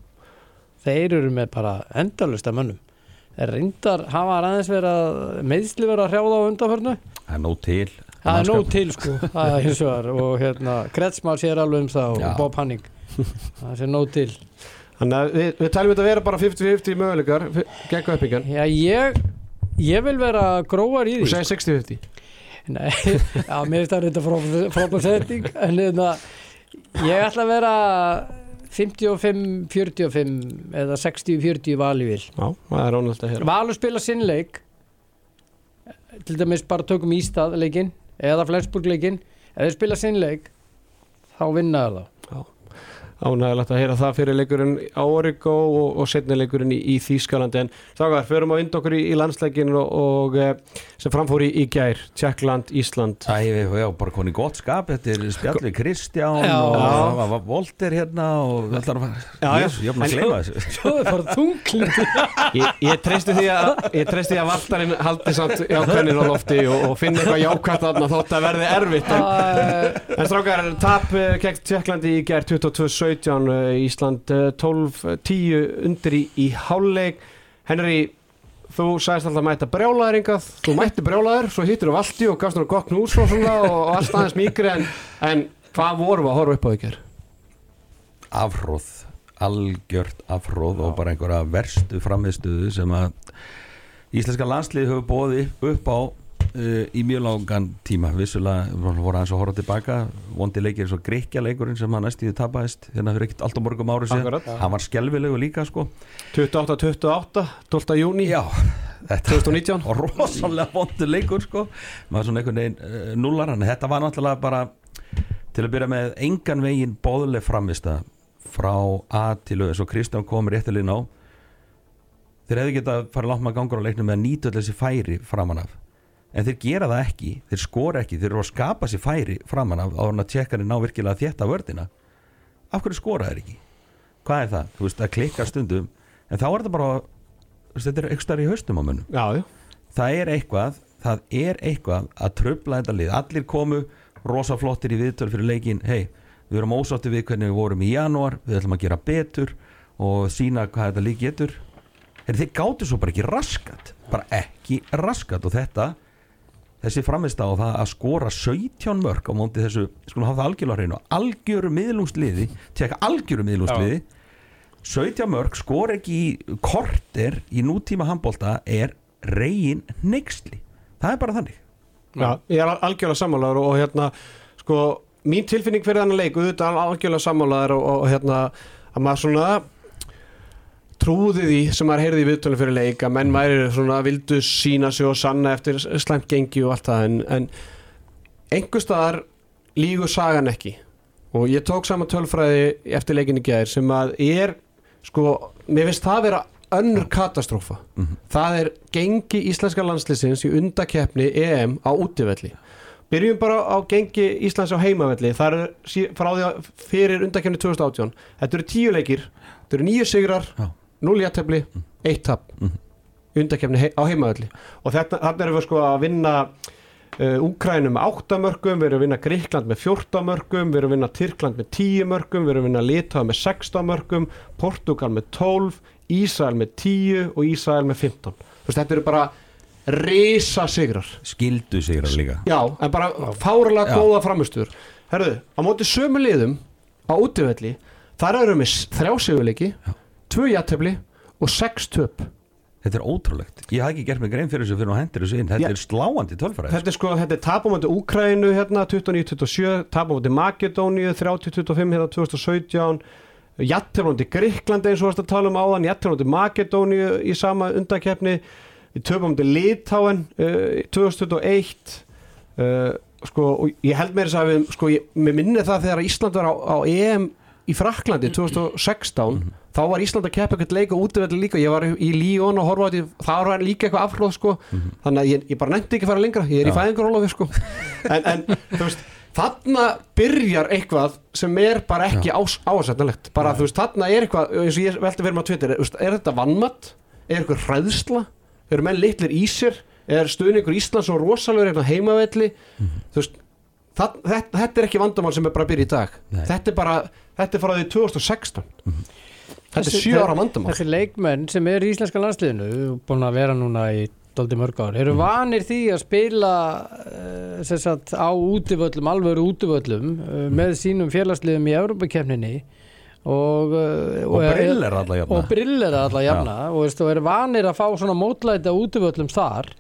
þeir eru með bara endalust af mönnum. Þeir reyndar hafa aðeins verið að meðsli verið að hrjáða á undanförnu. Það er nóg til það er nóg til sko. Það er hins vegar. Og hérna Kretsmar sér alveg um það og Já. Bob Hanning. Það sé nóg til. Þannig að við, við talum þetta að vera bara 50-50 möguleikar gegn göppingan já ég ég vil vera gróar í og því segja 60-50 Nei, já, mér finnst það reynda frábæð setting en hérna, ég ætla að vera 55-45 eða 60-40 vali vil. Já, það er ónægt að heyra. Valur spila sinn leik. Til dæmis bara tökum Ístað leikin eða Flensburg leikin ef þeir spila sinn leik þá vinna þeir þá ánægilegt að heyra það fyrir leikurinn á Origo og, og setni leikurinn í, í Þýskalandi. En þágar, förum að unda okkur í, í landsleikinn og, og eh, sem framfóri í, í gær Tjekkland, Ísland. Æ, já, bara koni gott skap, þetta er spjallir sko- Kristján já. og Volter hérna og ætlar, já, yes, ég er bara að gleyma þessu. [LAUGHS] Svo er það þunglind Ég, ég treysti því að vartarinn haldi samt jákvæðin á lofti og, og finna eitthvað jákvæðt að þátt að verði erfitt en, en strákar, tap eh, kegst Tjekklandi í gær 2027 17 eh, Ísland 12, 10 undri í háluleik Henri, þú sæðist alltaf að mæta brjálæðar yngað, þú mætti brjálæðar svo hittir þú valdi og gafst þú gott nús og, og, og allt aðeins mýkri en, en hvað voru við að horfa upp á þér? Afróð algjört afróð Já. og bara einhverja verstu framistuðu sem að Íslenska landslið hefur bóði upp á uh, í mjög langan tíma. Vissulega voru hans að horfa tilbaka. Vondi leikir eins og Greikja leikurinn sem hann næstíðu tapaðist hérna fyrir ekkert allt á morgum ári síðan. Akkurat. hann var skelvilegu líka sko. 28-28, 12. júni já, þetta 2019 og rosalega vondur leikur sko. Maður svona einhvern veginn uh, nullar hann. Þetta var náttúrulega bara til að byrja með engan veginn bóðleg framvista frá A til Ö. Og Kristján kom réttilegin á þeir hefðu getað farið langt maður gangur á leiknum með að nýta þessi færi framan af en þeir gera það ekki, þeir skora ekki þeir eru að skapa sér færi framan af á hann að tjekka ná virkilega þétta vördina af hverju skora þeir ekki? Hvað er það, þú veist, það klikkar stundum. En þá er þetta bara veist, þetta er stærri í haustum á mönnum. Já, já. Það er eitthvað það er eitthvað að tröfla þetta lið. Allir komu rosa flottir í viðtöl fyrir leikin, hei, við erum ósátti við hvernig við vorum í janúar, við ætlum að gera betur og sína hvað þetta lið getur. Heri, þeir gáttu svo bara ekki raskat. Bara ekki raskat. Og þetta þessi framist á það að skora 17 mörg á móti þessu skulum hafa það algjörlega hreinu, algjöru miðlungsliði tjekka algjöru miðlungsliði 17 mörg skor ekki í korter í nútíma handbólta er reygin neyksli það er bara þannig. Já, ég er al- algjörlega sammálaður og, hérna, sko, mín tilfinning fyrir þannig leik, auðvitað al- algjörlega sammálaður og, og hérna, að maður svona trúði því sem maður heyrði í viðtölu fyrir leik að menn væri svona vildu sína sig og sanna eftir slæmt gengi og allt það en, en einhver staðar lígur sagan ekki. Og ég tók saman tölfræði eftir leikin í gæðir sem að er sko, mér finnst það vera önnur katastrófa. Það er gengi íslenska landslýsins í undakeppni EM á útivelli. Byrjum bara á gengi Íslands á heimavelli. Það er frá því að fyrir undakeppni 2018 þetta eru tíu leikir, þetta eru nýju sigrar Já. 0 jættefli, 1 tap Mhm. undakeppni hei, á heimavelli og þetta, þarna erum við sko að vinna uh, Úkrænum með 8 mörgum, við erum að vinna Gríkland með 14 mörgum, við erum að vinna Tyrkland með 10 mörgum, við erum að vinna Litað með 16 mörgum, Portugal með 12, Ísrael með 10 og Ísrael með 15. Þú veist, þetta eru bara risa sigrar. skildu sig líka Já, en bara fáralega Já. góða framistur. Herðu, á móti sömu liðum á útivelli, þar eru við með þrjá sigurleiki, tvö jættefli og sex töp. Þetta er ótrúlegt, ég hafði ekki gert mig grein fyrir þessu fyrir að hendur þessu inn, þetta Já. er sláandi tölfræði Þetta er sko, þetta er tap á móti Úkrænu hérna 29-27, tap á móti Makedóníu 30-25 hérna 2017 jættefli á móti Gríklandi eins og varst að tala um áðan, móti Makedóníu í sama á móti Litáen uh, 2021 uh, sko, og ég held meira þess að við, sko, ég, mér minni það þegar Ísland var á, á EM í Fraklandi 2016 þá var Ísland að keppa eitthvað leik og útvelli líka. Ég var í Líón og horfa á því það var líka eitthvað afhlóð sko. Þannig að ég, ég bara nefndi ekki að fara lengra. Ég er í Já. fæðingarólofi sko. [LAUGHS] En, en veist þarna byrjar eitthvað sem er bara ekki ás, ásætnalegt bara þú veist þarna er eitthvað eins og ég velti fyrir maður á Twitter þú veist, er þetta vannmatt, er eitthvað hræðsla? Eru menn litlir í sér? Er stuðningur Íslands og rosalegur eitthvað heimavelli? Þú veist það, þetta, þetta er ekki vandamál sem er bara að byrja í dag. Nei. þetta er bara, þetta er frá því 2016 þetta er Þessi- sjö ára vandamál. Þessi leikmenn sem er í íslenska landsliðinu búin að vera núna í doldi mörg ár eru vanir því að spila uh, sagt, á útivöllum alvöru útivöllum uh, með sínum félagsliðum í Evrópakefninni og, uh, og brillir alla og jafna brillera alla jafna og, og eru vanir að fá svona mótlæti á útivöllum þar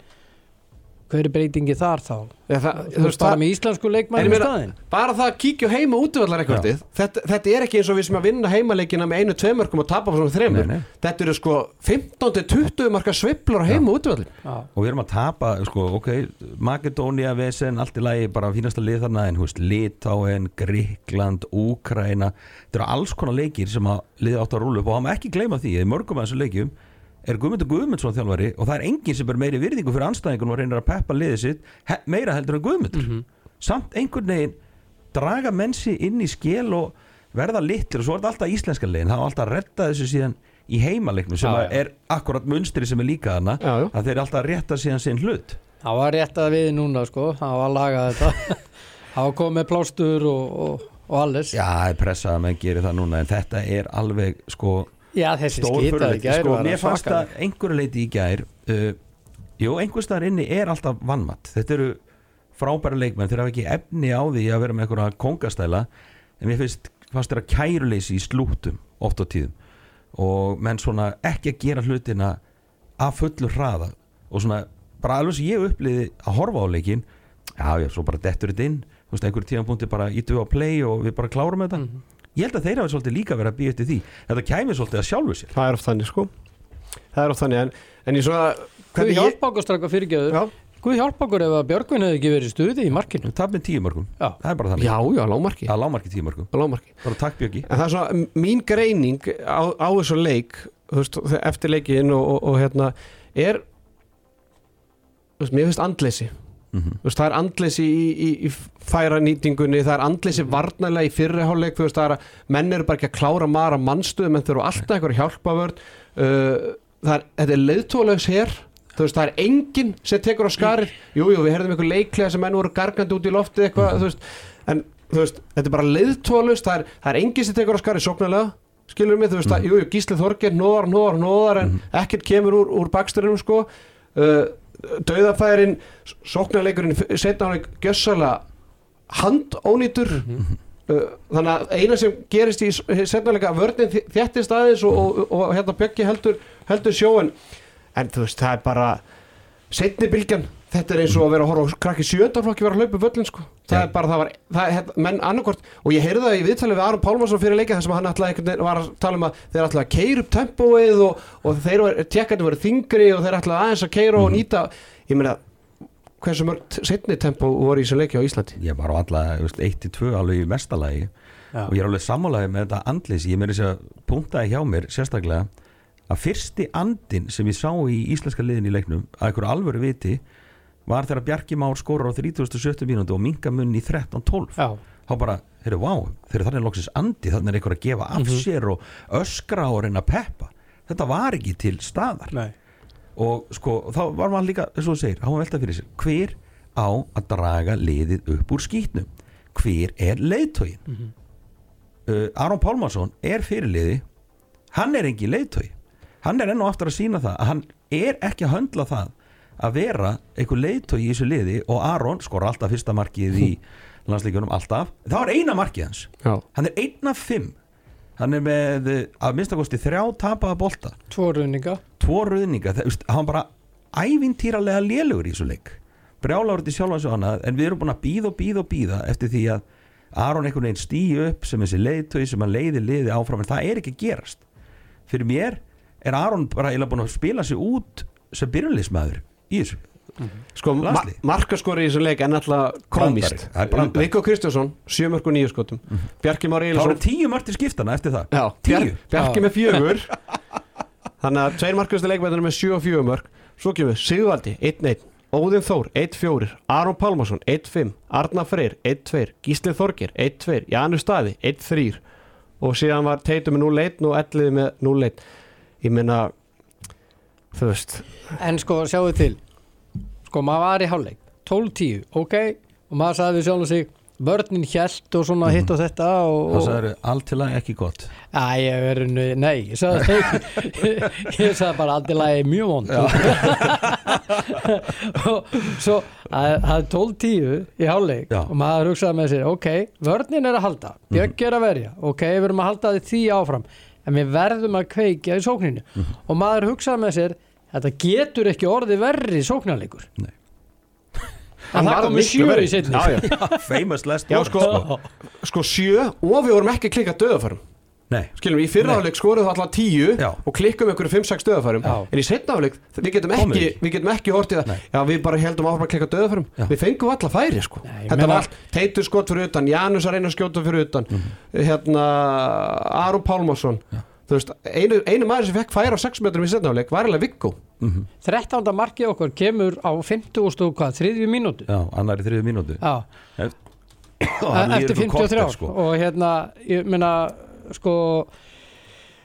hver er breytingi þar þá? ja, það, Þú veist bara með íslensku ég í staðinn? bara það að kíkja heima eitthvað þetta, þetta er ekki eins og við sem að vinna heimaleikina með einu, tveimörkum og tapa svona þreimur Nei, nei. þetta eru sko 15-20 marka sveiflar á heima útvallin og við erum að tapa, sko, ok Makedónia, Vesen, allt í lagi bara fínasta lið þarna, en hú veist, Litáen Gríkland, Úkraina þetta eru alls konar leikir sem að liða átt að rúlu upp og hann ekki gleyma því, mörgum af þessum leikjum er Guðmundur Guðmundsson þjálfari og það er enginn sem er meiri virðingu fyrir anstæðingun og reynir að peppa liðið sitt he meira heldur en Guðmundur? Samt einhvern veginn draga mennsi inn í skil og verða litlir og svo er þetta alltaf íslenska legin það var alltaf að redda þessu síðan í heimaleiknum sem Já, já. er akkurat munstri sem er líka hana Já, að þeir alltaf að rétta síðan sinn hlut. Það var rétt að við núna sko það var að laga þetta. [LAUGHS] Það var komið plástur og, og, og alles. Já, það er pressað að menn gerir það núna en þetta er alveg sko Já, þessi skitaði fyrirleik gær sko, var Mér fannst það einhverju leiti í gær uh, Jú, einhver staðar inni er alltaf vannmatt Þetta eru frábæra leikmenn þeir hafa ekki efni á því að vera með einhverja kongastæla en mér finnst fannst þeirra kæruleysi í slútum oft á tíðum. Og menn svona ekki að gera hlutina af fullu hraða. Og svona bara alveg sem ég uppliði að horfa á leikin já, já, svo bara dettur þetta inn. Þú veist, einhverjum tíðan punkti bara ítu á play og við bara klárum þetta ég held að þeir hafa svolítið líka verið að býja eftir því. Þetta kæmi svolítið að sjálfu sér. Það er oft þannig sko. Það er oft þannig en, en ég svona Guð hvernig ég, hjálpa okkur straka fyrirgjöður já, Guð hjálpa okkur ef að Björgvin hefði ekki verið í stuði í markinu. Tap með tíu mörgum, Já. það er bara þannig. Já, já, lámarki það er lámarki tíu mörgum, á lámarki bara takk Björki En það er svona, m- mín greining á, á þessu leik veist, eftir leikin og, og, og hérna er veist, mér finnst andleysi mm Þú veist, það er andleysi í, í, í færa nýtingunni, það er andleysi varnarlega í fyrriháleik, þú veist, það er að menn eru bara ekki að klára mara mannstöðum en þau eru alltaf eitthvað hjálpavörð uh, það er, þetta er leiðtólaus hér þú veist, það er enginn sem tekur á skarir jú, jú, við herðum eitthvað leiklega sem menn voru gargandi út í loftið eitthvað, þú veist en þú veist, þetta er bara leiðtólaus það það er enginn sem tekur á skarir sóknarlega skilur mig, þú veist, að, jú, jú, Gísli Þorger nóðar, nóðar, nóðar, en ekkert kemur úr, úr baksturinn, sko. Uh, dauðafærin, sóknarleikurinn setna hann gjössalega handónýtur. Uh, þannig að eina sem gerist í setnarleika vörnin þjættist aðeins og, og, og, hérna Bjöggi heldur, heldur sjóin en þú veist, það er bara setni bylgjan, þetta er eins og að vera að horfa á krakki sjöndarflokki vera að hlaupa völlin sko. það er bara, það var, það er, hérna, menn annarkort og ég heyrði það í viðtalið við Aron Pálmarsson fyrir leika þar sem hann ætlaði var að tala um að þeir ætlaði að keira upp tempóið og, og þeir tjekkandi verið þingri og þeir ætlaði aðeins að keira og nýta ég meina, hversu mörg setni tempó voru í þessu leiki á Íslandi? Ég var á alla 1-2 alveg í mestalagi Já. og ég er alveg sammálaði með þetta andleysi. Ég meiri þess að punktaði var þegar Bjarki Már skorur á 37. mínútu og minga munn í 13-12 Já, þá bara, heyrðu, vá, þegar þannig er loksins andi þannig er einhver að gefa af sér og öskra og reyna að peppa. Þetta var ekki til staðar. Nei. Og sko, þá var maður líka, eins og þú segir, hann var veltað fyrir sér hver á að draga liðið upp úr skýtnum hver er leiðtógin uh, Aron Pálmarsson er fyrirliði hann er engin leiðtógi hann er enn og aftur að sína það að hann er ekki að höndla það að vera einhver leiðtógi í þessu liði og Aron skor alltaf fyrsta markið í [LAUGHS] landsleikunum alltaf, það var eina markið hans. Já. hann er einn af fimm. Hann er með að minnstakosti þrjá tapaða bolta. Tvo ruðninga tvo veist, hann bara ævintýralega lélugur í þessu leik. Brjálagur til sjálfa sig annað en við erum búin að býða og býða og býða eftir því að Aron einhvern veginn stýju upp sem þessi leiðtögi sem hann leiði liði áfram en það er ekki gerast. Fyrir mér er Aron bara eiginlega búin að spila sig út sem byrjunleismæður í þessu. Sko, ma markaskori í þessu leik er náttúrulega komist. Viggo Kristjánsson, 7 mörg og 9 skotum. Bjarki Már þá Eilsson eru tíu margt í skiptana eftir það. Já, Bjar, Bjarki Já. með fjögur. [LAUGHS] Þannig að tveir markastu leikmæðinu með 7 og 4 mörg Svo kemur Sigvaldi, 1-1 Óðinn Þór, 1-4 Aron Pálmarsson, 1-5 Arna Freyr, 1-2 Gísli Þorgir, 1-2 Janus Staði, 1-3 Og síðan var Teitur með 0-1 og Elliði með 0-1 Ég meina Þú veist. En sko, sjáu til. Sko, maður var í hálfleik. 12-10, ok. Og maður sagði við sjálf og sig Vörnin hjælt og svona hitt og þetta og, það sagður alltilega ekki gott. Æ, ég verður, nei, ég sagði [LAUGHS] Ég sagði bara aldrei lagi mjög vond. [LAUGHS] Og svo Það er 12-10 í hálfleik Já. Og maður hugsaði með sér, ok Vörnin er að halda, Björk er að verja. Ok, við erum að halda því áfram En við verðum að kveikja í sókninu Og maður hugsaði með sér Þetta getur ekki orðið verri sóknarleikur. Nei. En það komið sjö í setni famous last word. sko, sko sjö og við vorum ekki að klikka döðafærum Nei, Skilum, í fyrraáleik skoruðu það alltaf tíu Já. og klikkum einhverju 5-6 döðafærum en í setnaáleik, við getum ekki við. við getum ekki hortið að, Nei. já við bara heldum áfram að klikka döðafærum við fengum alla færi sko. Nei, þetta var allt, Teitur skot fyrir utan Janus að reyna að skjóta fyrir utan. Hérna, Aron Pálmarsson. Þú veist, einu, einu maður sem fekk færi á 6 metrum í setnaáleik var alveg Viggo. 13. markið okkar kemur á 50 og stóð hvað, þriðju mínútu? Já, annar í þriðu mínútu. Já, [COUGHS] Og hann líður eftir ykkur 53 korter, sko. og hérna, ég meina sko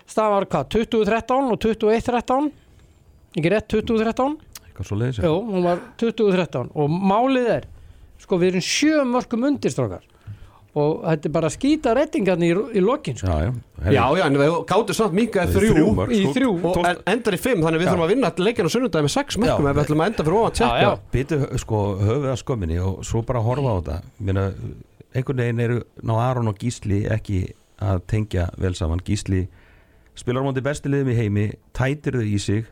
staðan var hvað, 2013 og 2113 ekki rétt 2013 Eitthvað svo leiðis hún var 2013 og málið er sko við erum sjö mörgum undirstrákar og þetta er bara að skýta rettingarni í, í lokin sko. Já, já, já, já, en við gáttum samt minkaði Þrjú þrjú í sko. þrjú og en, endar í 5, þannig við Já. þurfum að vinna leikinu á sunnundagi með 6 mörgum Já. ef við ætlum að enda fyrir ofan tjekka. Býtu sko höfuð að skömminni og svo bara horfa á þetta Meina, einhvern veginn eru ná Aron og Gísli ekki að tengja vel saman. Gísli spilar á móti bestilegum í heimi tætir þau í sig.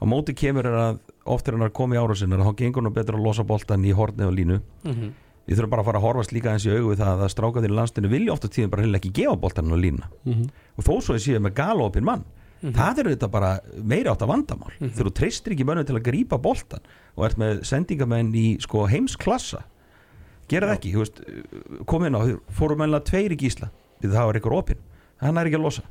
Á móti kemur er að oft er hann að koma í ára sinna þá gengur hann betur að losa boltan í horni og línu. Mhm. við þurfum bara að fara að horfast líka eins í augu við það að strákaðir í landstinu vilja ofta tíðin bara heila ekki gefa boltan og lína og þó svo ég séu með galopin mann það eru þetta bara meiri átt að vandamál. Þegar þú treystir ekki mönnum til að grípa boltan og ert með sendingamenn í sko, heimsklassa gera það ekki, þú veist, kom inn á fórum mennilega tveir í gísla við það var ykkur opinn, hann er ekki að losa.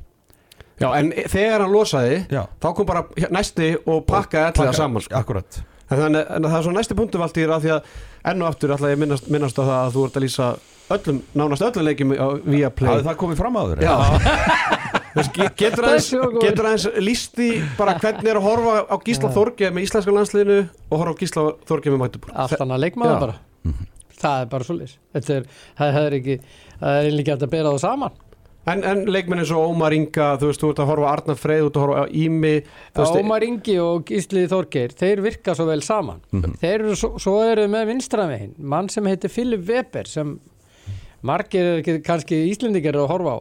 Já, en þegar hann losaði Já. þá kom bara næsti og pakkaði allir það saman sko. akkurat, En þannig en það er svo næsti punktu valdir að því að enn og aftur ætla ég að minnast, minnast á það að þú ert að lýsa öllum, nánast öllum leikjum á Viaplay. Hafði það komið fram veist, [LAUGHS] ge- Getur aðeins, aðeins líst í bara hvernig er að horfa á Gísla Þorgeð með íslenska landsliðinu og horfa á Gísla Þorgeð með Mætubúr allt annað leikmaður bara. Það er bara svoleiðis. Þetta er, það er ekki það er ekki hægt að bera það saman. En, en leikmenn eins og Ómar Inga, þú veist, þú ert að horfa á Arnar Freyð, þú ert að horfa á Ími Ómar Ingi og Gísli Þorgeir þeir virka svo vel saman. Þeir eru svo, svo eru með vinstramvegin mann sem heitir Philip Weber sem margir er ekki kannski Íslendingar eru að horfa á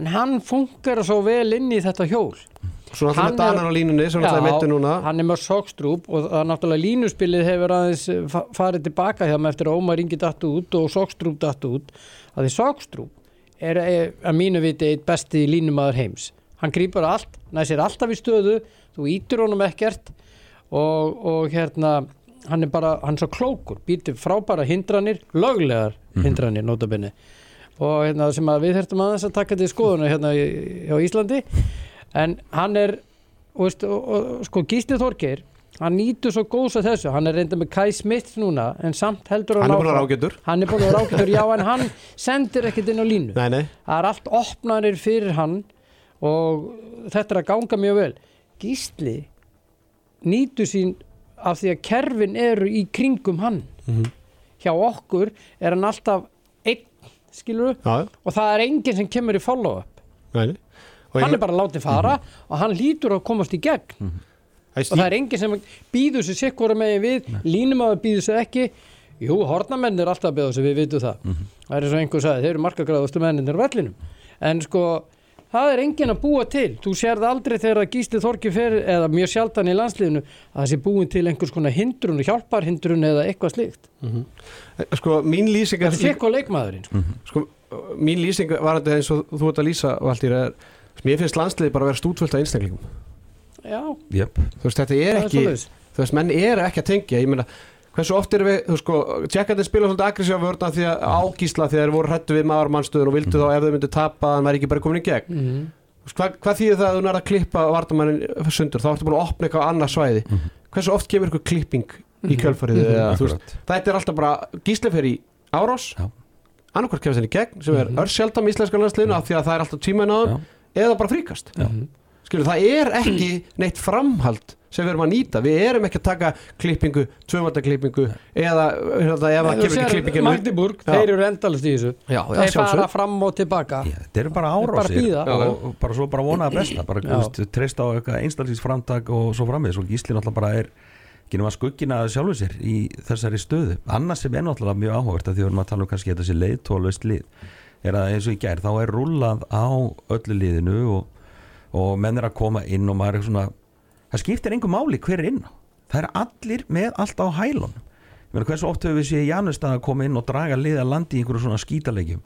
en hann funkar svo vel inn í þetta hjól. Svo náttúrulega Danan á línunni sem náttúrulega meittu núna. hann er með sokstrúp og það er náttúrulega línuspilið hefur aðeins fa- farið tilbaka hjá með eftir að Ómar Ingi datt út og sokstrúp datt út að því sokstrúp er eh, að mínu viti eitt besti línumadur heims. Hann grýpar allt, næsir alltaf í stöðu þú ítur honum ekkert og, og hérna hann er bara, hann er svo klókur, býtir frábæra hindranir, löglegar hindranir notabenni og hérna sem að við þurftum aðeins að taka til skoðuna hérna í- á Íslandi. En hann er og, og sko Gísli Þorgeir hann nýtur svo góðs að þessu. Hann er reynda með Kai Smith núna en samt heldur Hann hann er búin að áfram. rágetur hann er búin að ágætur, já en hann sendir ekkert inn á línu. Nei, nei, það er allt opnanir fyrir hann og þetta er að ganga mjög vel. Gísli nýtur sín af því að kerfin eru í kringum hann. Hjá okkur er hann alltaf einn skilur Já, og það er enginn sem kemur í follow-up. Næni Og hann er bara látið fara og hann lítur að komast í gegn og það er enginn sem býður sér sikkvara megin við línum að býður sér ekki. Jú, hornamenn er alltaf að býða sér, við vitum það. Það er eins og einhver sagði, þeir eru markagráðustu menninir á vellinum, en sko það er enginn að búa til, þú sérð aldrei þegar að Gísli Þorki fer, eða mjög sjaldan í landsliðinu, að það sé búin til einhvers konar hindrun, hjálparhindrun eða eitthvað slíkt, Sko, mín lýsing er þetta fekk á leikmaðurinn sko. sko, mín lýsing var þetta eins og þú ert að lýsa er, mér finnst landsliði bara að vera stútfullt af einstaklingum já, Jöp, þú veist, þetta er er ekki svoleiðis. þú veist, menn eru ekki að tengja. Ég meina, hversu oft er við, þú sko tjekkandi spila svolítið aggressífa vörna því að ágísla því að þeir voru hrættu við maður mannstöðun og vildu þá ef þau myndu tapa að hann væri ekki bara komin í gegn. Mhm. Þú veist, hvað, hvað þýðir það að þú nær að klippa vartamannin sundur, þá ertu búin að opna eitthvað annað svæði. Hversu oft kemur eitthvað klipping í kjölfarið? Þú veist, akkurat. þetta er alltaf bara gísli fyrir í árás. Já. annarkvært kemur þenni í gegn sem er örsjaldam í íslenska landsliðinu af því að það er alltaf á þeim eða bara fríkast. Já. Skilur það er ekki neitt framhald sem við erum að nýta, við erum ekki að taka klippingu, tvöfaldaklippingu eða hérna, ef það kemur ekki klippingin Magdeburg, Já. þeir eru endalist í þessu. Já, já, þeir fara fram og tilbaka. Já, Þetta eru bara er bara að árásir og, bara svo bara vonaða besta bara veist, treysta á eitthvað einstaklis framtak og svo framvið, svo Gísli náttúrulega bara er ekki nema skuggina sjálfur sér í þessari stöðu, annars sem er náttúrulega mjög áhugavert að því við erum að tala um kannski þetta sé leiðtólust lið, er að eins og í gær þá er rúllað á öllu liðinu og, og menn er að koma inn og maður er svona, það skiptir engum máli hver er inn það er allir með allt á hælun ég meina hversu oft höfum við séð Janustad að koma inn og draga lið að landi í einhverju svona skítalegjum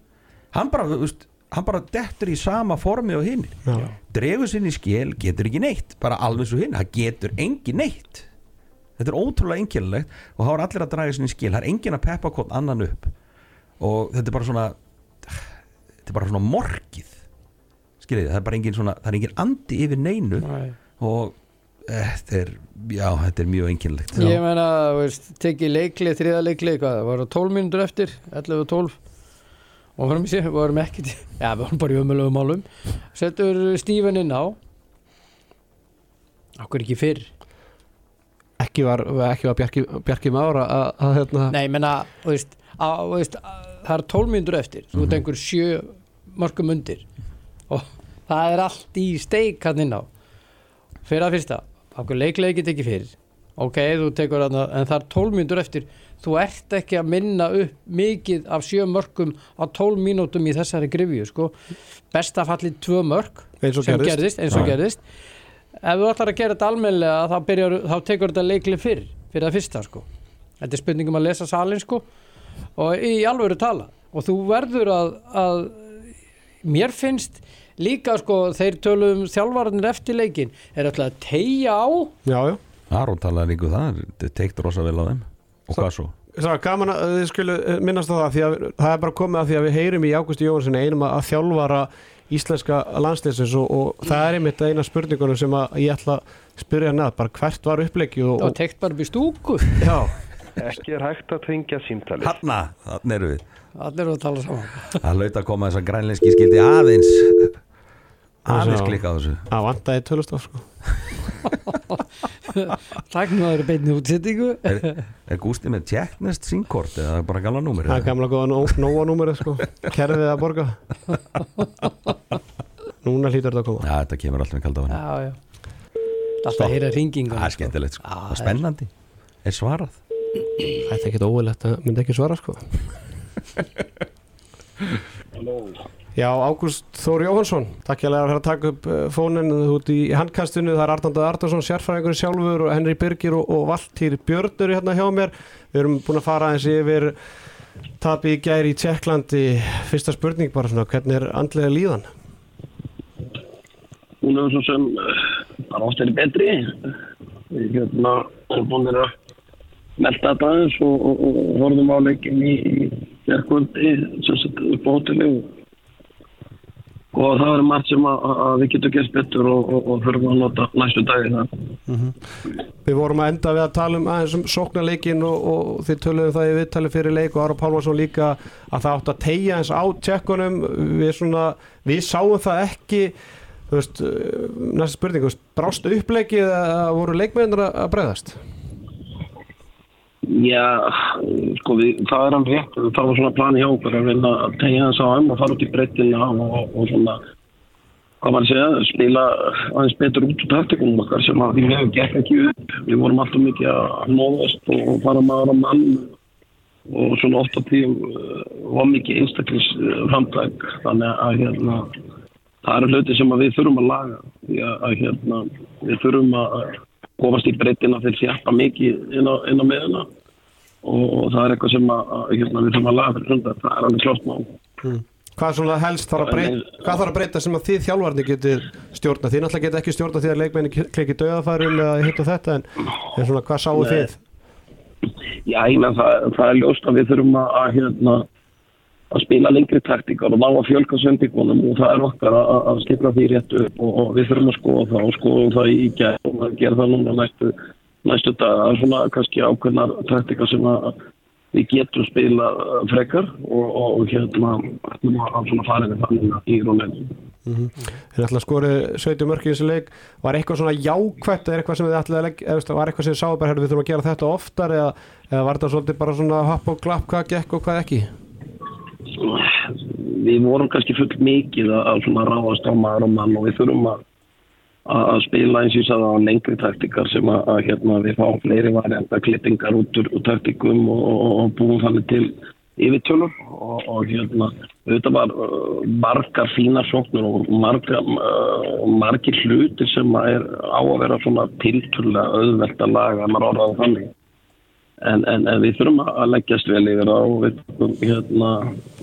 hann bara, veist, hann bara dettur í sama formi og hinn dregur sinni í skil, getur ekki neitt. Bara alveg svo hinn, það getur engin neitt. Þetta er ótrúlega einkennilegt og þá er allir að draga sinni í skil það er engin að peppa hvort annan upp. Og þetta er bara svona þetta er bara svona morgið skiljið, það er bara engin svona það er engin andi yfir neinu Nei. og eh, þetta er já, þetta er mjög einkennilegt. Ég meina, þú veist, tekið leiklið, þriða leiklið, hvað, það var 12 mínútur eftir, 11 og 12 og varum, sé, við varum ekki til, [LAUGHS] já, við varum bara í ömulegu málum. Settur Stífen inn á. Okkur ekki fyrr. Ekki var, ekki var Bjarki, Bjarki Mára að, að hérna. Nei, ég meina, þú veist, á, þú veist á, það er 12 mínútur eftir, þú ert einhver sjö mörgum undir og það er allt í steik hann inn á. Fyrir að fyrsta, okkur leiklega get ekki fyrir. Ok, þú tekur hann en það er 12 mínútur eftir. Þú ert ekki að minna upp mikið af sjö mörgum á 12 mínútum í þessari grifju, sko. Besta fallið tvö mörg eins og gerðist, gerðist, eins og gerðist. Ef þú ætlar að gera þetta almennilega þá, byrjar, þá tekur þetta leikli fyrr fyrir að fyrsta sko. Þetta er spurningum að lesa salin sko og í alvöru tala. Og þú verður að, að mér finnst líka sko þeir tölum þjálfarnir eftir leikin er alltaf að tegja á. Já, já. Aron talaði líka um það, þetta teikt rosa vel á þeim. Og hvað svo? Það var gaman að þið skulu eh, minnast á það því að það er bara komið að því að við heyrum í Águsti Jóhanssoni einum að þjálfara íslenska landsliðsins og, og það er einmitt eina spurningunum sem að ég ætla að spyrja hann að bara hvert var upplegið og, og tekt bara upp í stúku. Já, Ekki er hægt að tengja símtalið. Hanna, þannig eru við allir eru að tala saman Það laut að koma þess að grænleinski skildi aðeins aðeins klikka á þessu það vantaði tölustof sko. takk nú að það eru beinni útsettingu Er, er Gústi með tjekknest sínkort eða bara gamla númer? það er gamla góða nó, nóa númerið sko. kerfið að borga núna hlýtur þetta að koma Já, þetta kemur alltaf með kalda á henni já, já alltaf heyra ringingu Það er skemmtilegt, sko. Það er spennandi Er svarað? þetta er ekkert óvilegt að myndi ekki svara sko. Já, Ágúst Þór Jóhansson takk ég að fyrir að taka upp uh, fónin út í handkastinu, það er Arnaldur Arnarsson sérfræðingur sjálfur og Henry Birgir og, og Valtýr Björnur hérna hjá mér. Við erum búin að fara eins yfir tapi í gæri í Tjekklandi fyrsta spurning bara svona, hvernig er andlega líðan? hún er svo sem eh, bara oft er betri. Við hérna erum búin að melda þetta aðeins og horfum á leikin í, sett upp á hóteli og, það er margt sem að, að við getum gert betur og, og, og þurfum að nota næstu dagi það Við vorum að enda við að tala um aðeins um sóknarleikin og, og þið töluðum það í viðtali fyrir leik og Ára Pálmarsson líka að það átt að tegja eins á tjekkunum. Við, svona, við sáum það ekki uh, næsta spurning brást uppleikið að voru leikmennir að bregðast Já, sko við, það er alveg rétt, það var svona plani hjá okkur að reyna að tegja þess á um og fara út í breytina og, og svona, hvað maður segja, spila aðeins betur út úr taktikunum okkar sem að því við hefum gert ekki upp. Við vorum alltaf mikið að nóðast og fara maður á mann og svona ofta tíum uh, var mikið einstaklis uh, framtæk. Þannig að hérna, það eru hluti sem að við þurfum að laga því að, að hérna, við þurfum að komast í breytina þegar þjappa mikið inn á, inn á meðina og, það er eitthvað sem að, að hérna, við þurfum að laga fyrir sundar, það er alveg klart mál. Hvað er svona helst þarf að breyta, hvað þarf að breyta sem að þið þjálfarnir getið stjórna? Þið náttúrulega geta ekki stjórna því að leikmenni klikki döðafærum eða hitt og þetta en, en svona hvað sáu Nei. þið? Já, ég menn það, það er ljóst að við þurfum að, að, hérna, að spila lengri taktíkar og að fjölka sendingunum og það er okkar að, að stipla því rétt upp og, og við þurfum að skoða það og skoðum það í gæð og að gera það núna næstu, næstu dag. Það er svona kannski ákveðnar taktíkar sem að við getum spila frekar og, og, og hérna að svona fara inn þannig í róninu. Þið ætla að skori 70 mörk í þessu leik Var eitthvað svona jákvætt eða eitthvað sem þið ætlaði að leggja var eitthvað sem þið sáu bara við þurfum að gera þetta oftar eða, eða var þetta svolítið bara svona hopp og glapp hvað gekk og hvað ekki? Við vorum kannski full mikið að, ráðast á maður og mann og við þurfum að, að spila eins og sagði á lengri taktikar sem að, að hérna, við fáum fleiri varianta klippingar út úr, taktikum og, og, og búum þannig til yfirtjölur og, og hérna þetta var uh, margar fína sóknur og margar, uh, margir hluti sem er á að vera svona tilturlega auðvelt að laga maður orðaði þannig En, en, en við þurfum að leggjast vel yfir það og við þurfum hérna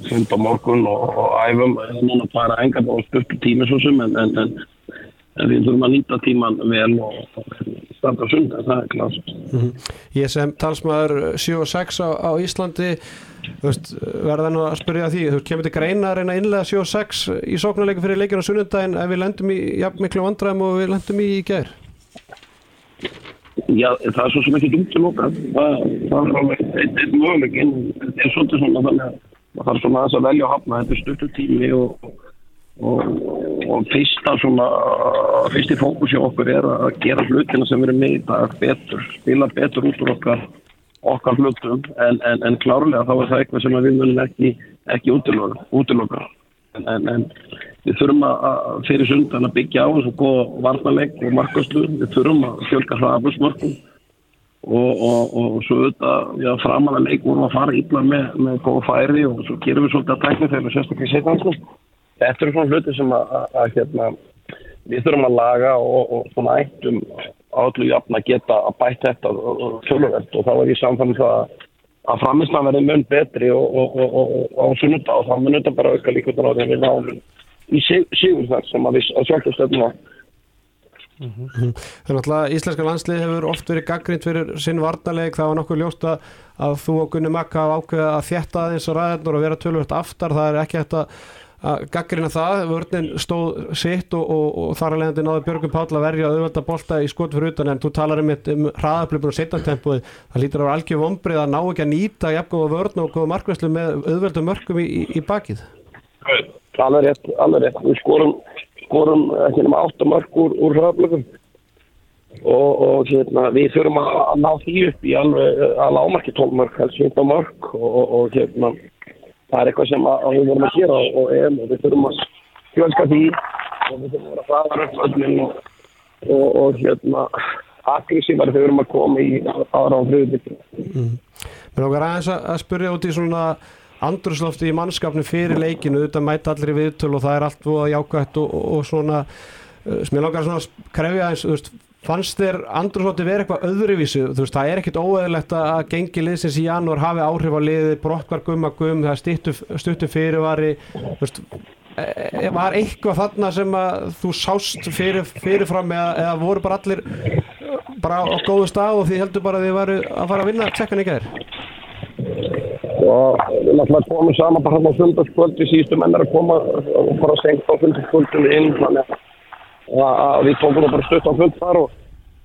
funda morgun og, og æfum núna bara engar og stuttu tími svo sem en, en, við þurfum að nýta tíman vel og, standa sunda, það er klart. Ég sem talsmaður 7 og 6 á, á Íslandi veist, verða nú að spyrja því þú kemur til greina að reyna að innlega 7 og 6 í sóknarleiku fyrir leikinu á sunnundaginn ef við lendum í jafn miklu vandræðum og við lendum í í gær Já, það er svo sem ekki dumt til okkar, það, það er alveg einn ein möguleikin, þetta er svolítið svona þannig að það þarf svona aðeins að velja að hafna, þetta er stuttu tími og, og, og fyrsta svona, fyrsti fókus hjá okkur er að gera hlutina sem erum með í dag betur, spila betur út úr okkar, okkar hlutum, en, en, en klárlega þá er það eitthvað sem við munum ekki, ekki útiloka. En, en við þurfum að fyrir sundan að byggja á þessu góða varnaleg og markaslu, við þurfum að fjölga hraðaflusmörkum og, og, og svo auðvitað, framalega leik vorum að fara illa með, með góða færi og svo gerum við svolítið að tækna þegar sérstaklega í setjanslu. Þetta eru svona hluti sem að, að, að hérna, við þurfum að laga og, og svona ættum állu jafn að geta að bæta þetta og, töluvert. Og þá er ég samfann það að að framistan verði mun betri og, á sunnudag og þá mun þetta bara auka líkvöldan á því að við náum í sigur þar sem að að sjálfsög stöðum á. Þannig að íslenska landslið hefur oft verið gaggrind fyrir sinn varnarleik það var nokkuð ljóst að, að þú og Gunni Makka ákveða að þjætta aðeins á ræðarnar og vera tölvöld aftar, það er ekki hægt að, gaggrina það, vörnin stóð sitt og, og, og þar að leiðandi náði Björgum Páll að verja auðvölda bolta í skot fyrir utan en þú talar um, um hraðablipun og setjantempuð, það lítur á algjör vombrið að ná ekki að nýta jafngóða vörn og góða markvæslu með auðvöldum mörkum í, í, í bakið. Alveg rétt, alveg rétt. Við skorum, skorum ekki nema 8 mörg úr, úr hraðblökum og, og hérna, við þurfum að, að ná því upp í alveg að lámarki 12 mörg, helst 15 mörg og, og, hérna, það er eitthvað sem að, að við vorum að gera og, og, við þurfum að fjölska því og við þurfum að vera hraðar upp öllum og, hérna, aggressívar þegar við erum að koma í aðra á friðubitur. Mér okkar aðeins að að spyrja út í svona andruslofti í mannskapni fyrir leikinu, auðvitað mæta allir í viðtöl og það er allt voða jákvætt og, og, og svona, uh, mér langar svona að krefja aðeins, þú veist, fannst þér andruslofti verið eitthvað öðruvísu, veist, það er ekkit óeðlegt að gengi liðsins í janúar hafi áhrif á liði, brottkvar gumma gum, það stuttu, stuttu fyrirvari, veist, e- e- var eitthvað þarna sem að þú sást fyrir, fyrirfram eða, eða voru bara allir bara á góðu stað og því heldur bara að þið varu að fara að vinna tsekkan gær? Og við náttúrulega komum saman bara hérna á fundagskvöldi, síðustu menn er að koma og bara stengt á fundagskvöldinu inn þannig að, að við tókum bara stutt á fund þar og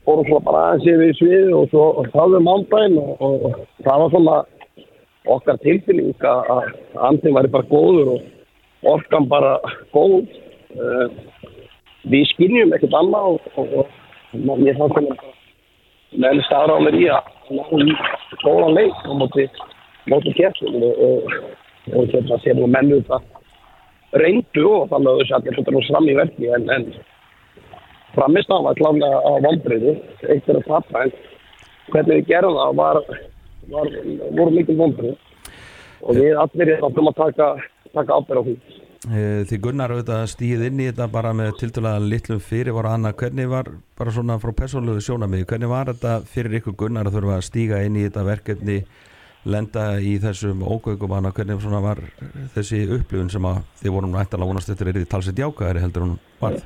fórum svona bara aðeins yfir í svið og svo þáðum mándaginn og, og, og það var svona okkar tilfinning að að andin væri bara góður og orkan bara góð. Uh, við skiljum ekkert annað og, og, mér fannst það vel staðra á mér í að ná í góðan leik á móti, móti kjærtum og, hérna sér nú mennu þetta reyndu og þannig að þessi allir þetta nú fram í verki en, en framist á var klálega á vombriði, eitt er að tappa en hvernig við gerum það var, var voru mikil vombrið og við allir erum að taka, taka ábyrð á því. Eh, Þið Gunnar auðvitað stíð inn í þetta bara með tildulega litlum fyrir voru Anna, hvernig var bara svona frá persónlegu sjónamið, hvernig var þetta fyrir ykkur Gunnar að þurfa að stíga inn í þetta verkefni, lenda í þessum ógögum Anna, hvernig svona var þessi upplifun sem að þið vorum nættalega vonast eftir er þið talsett jákaðari heldur hún varð?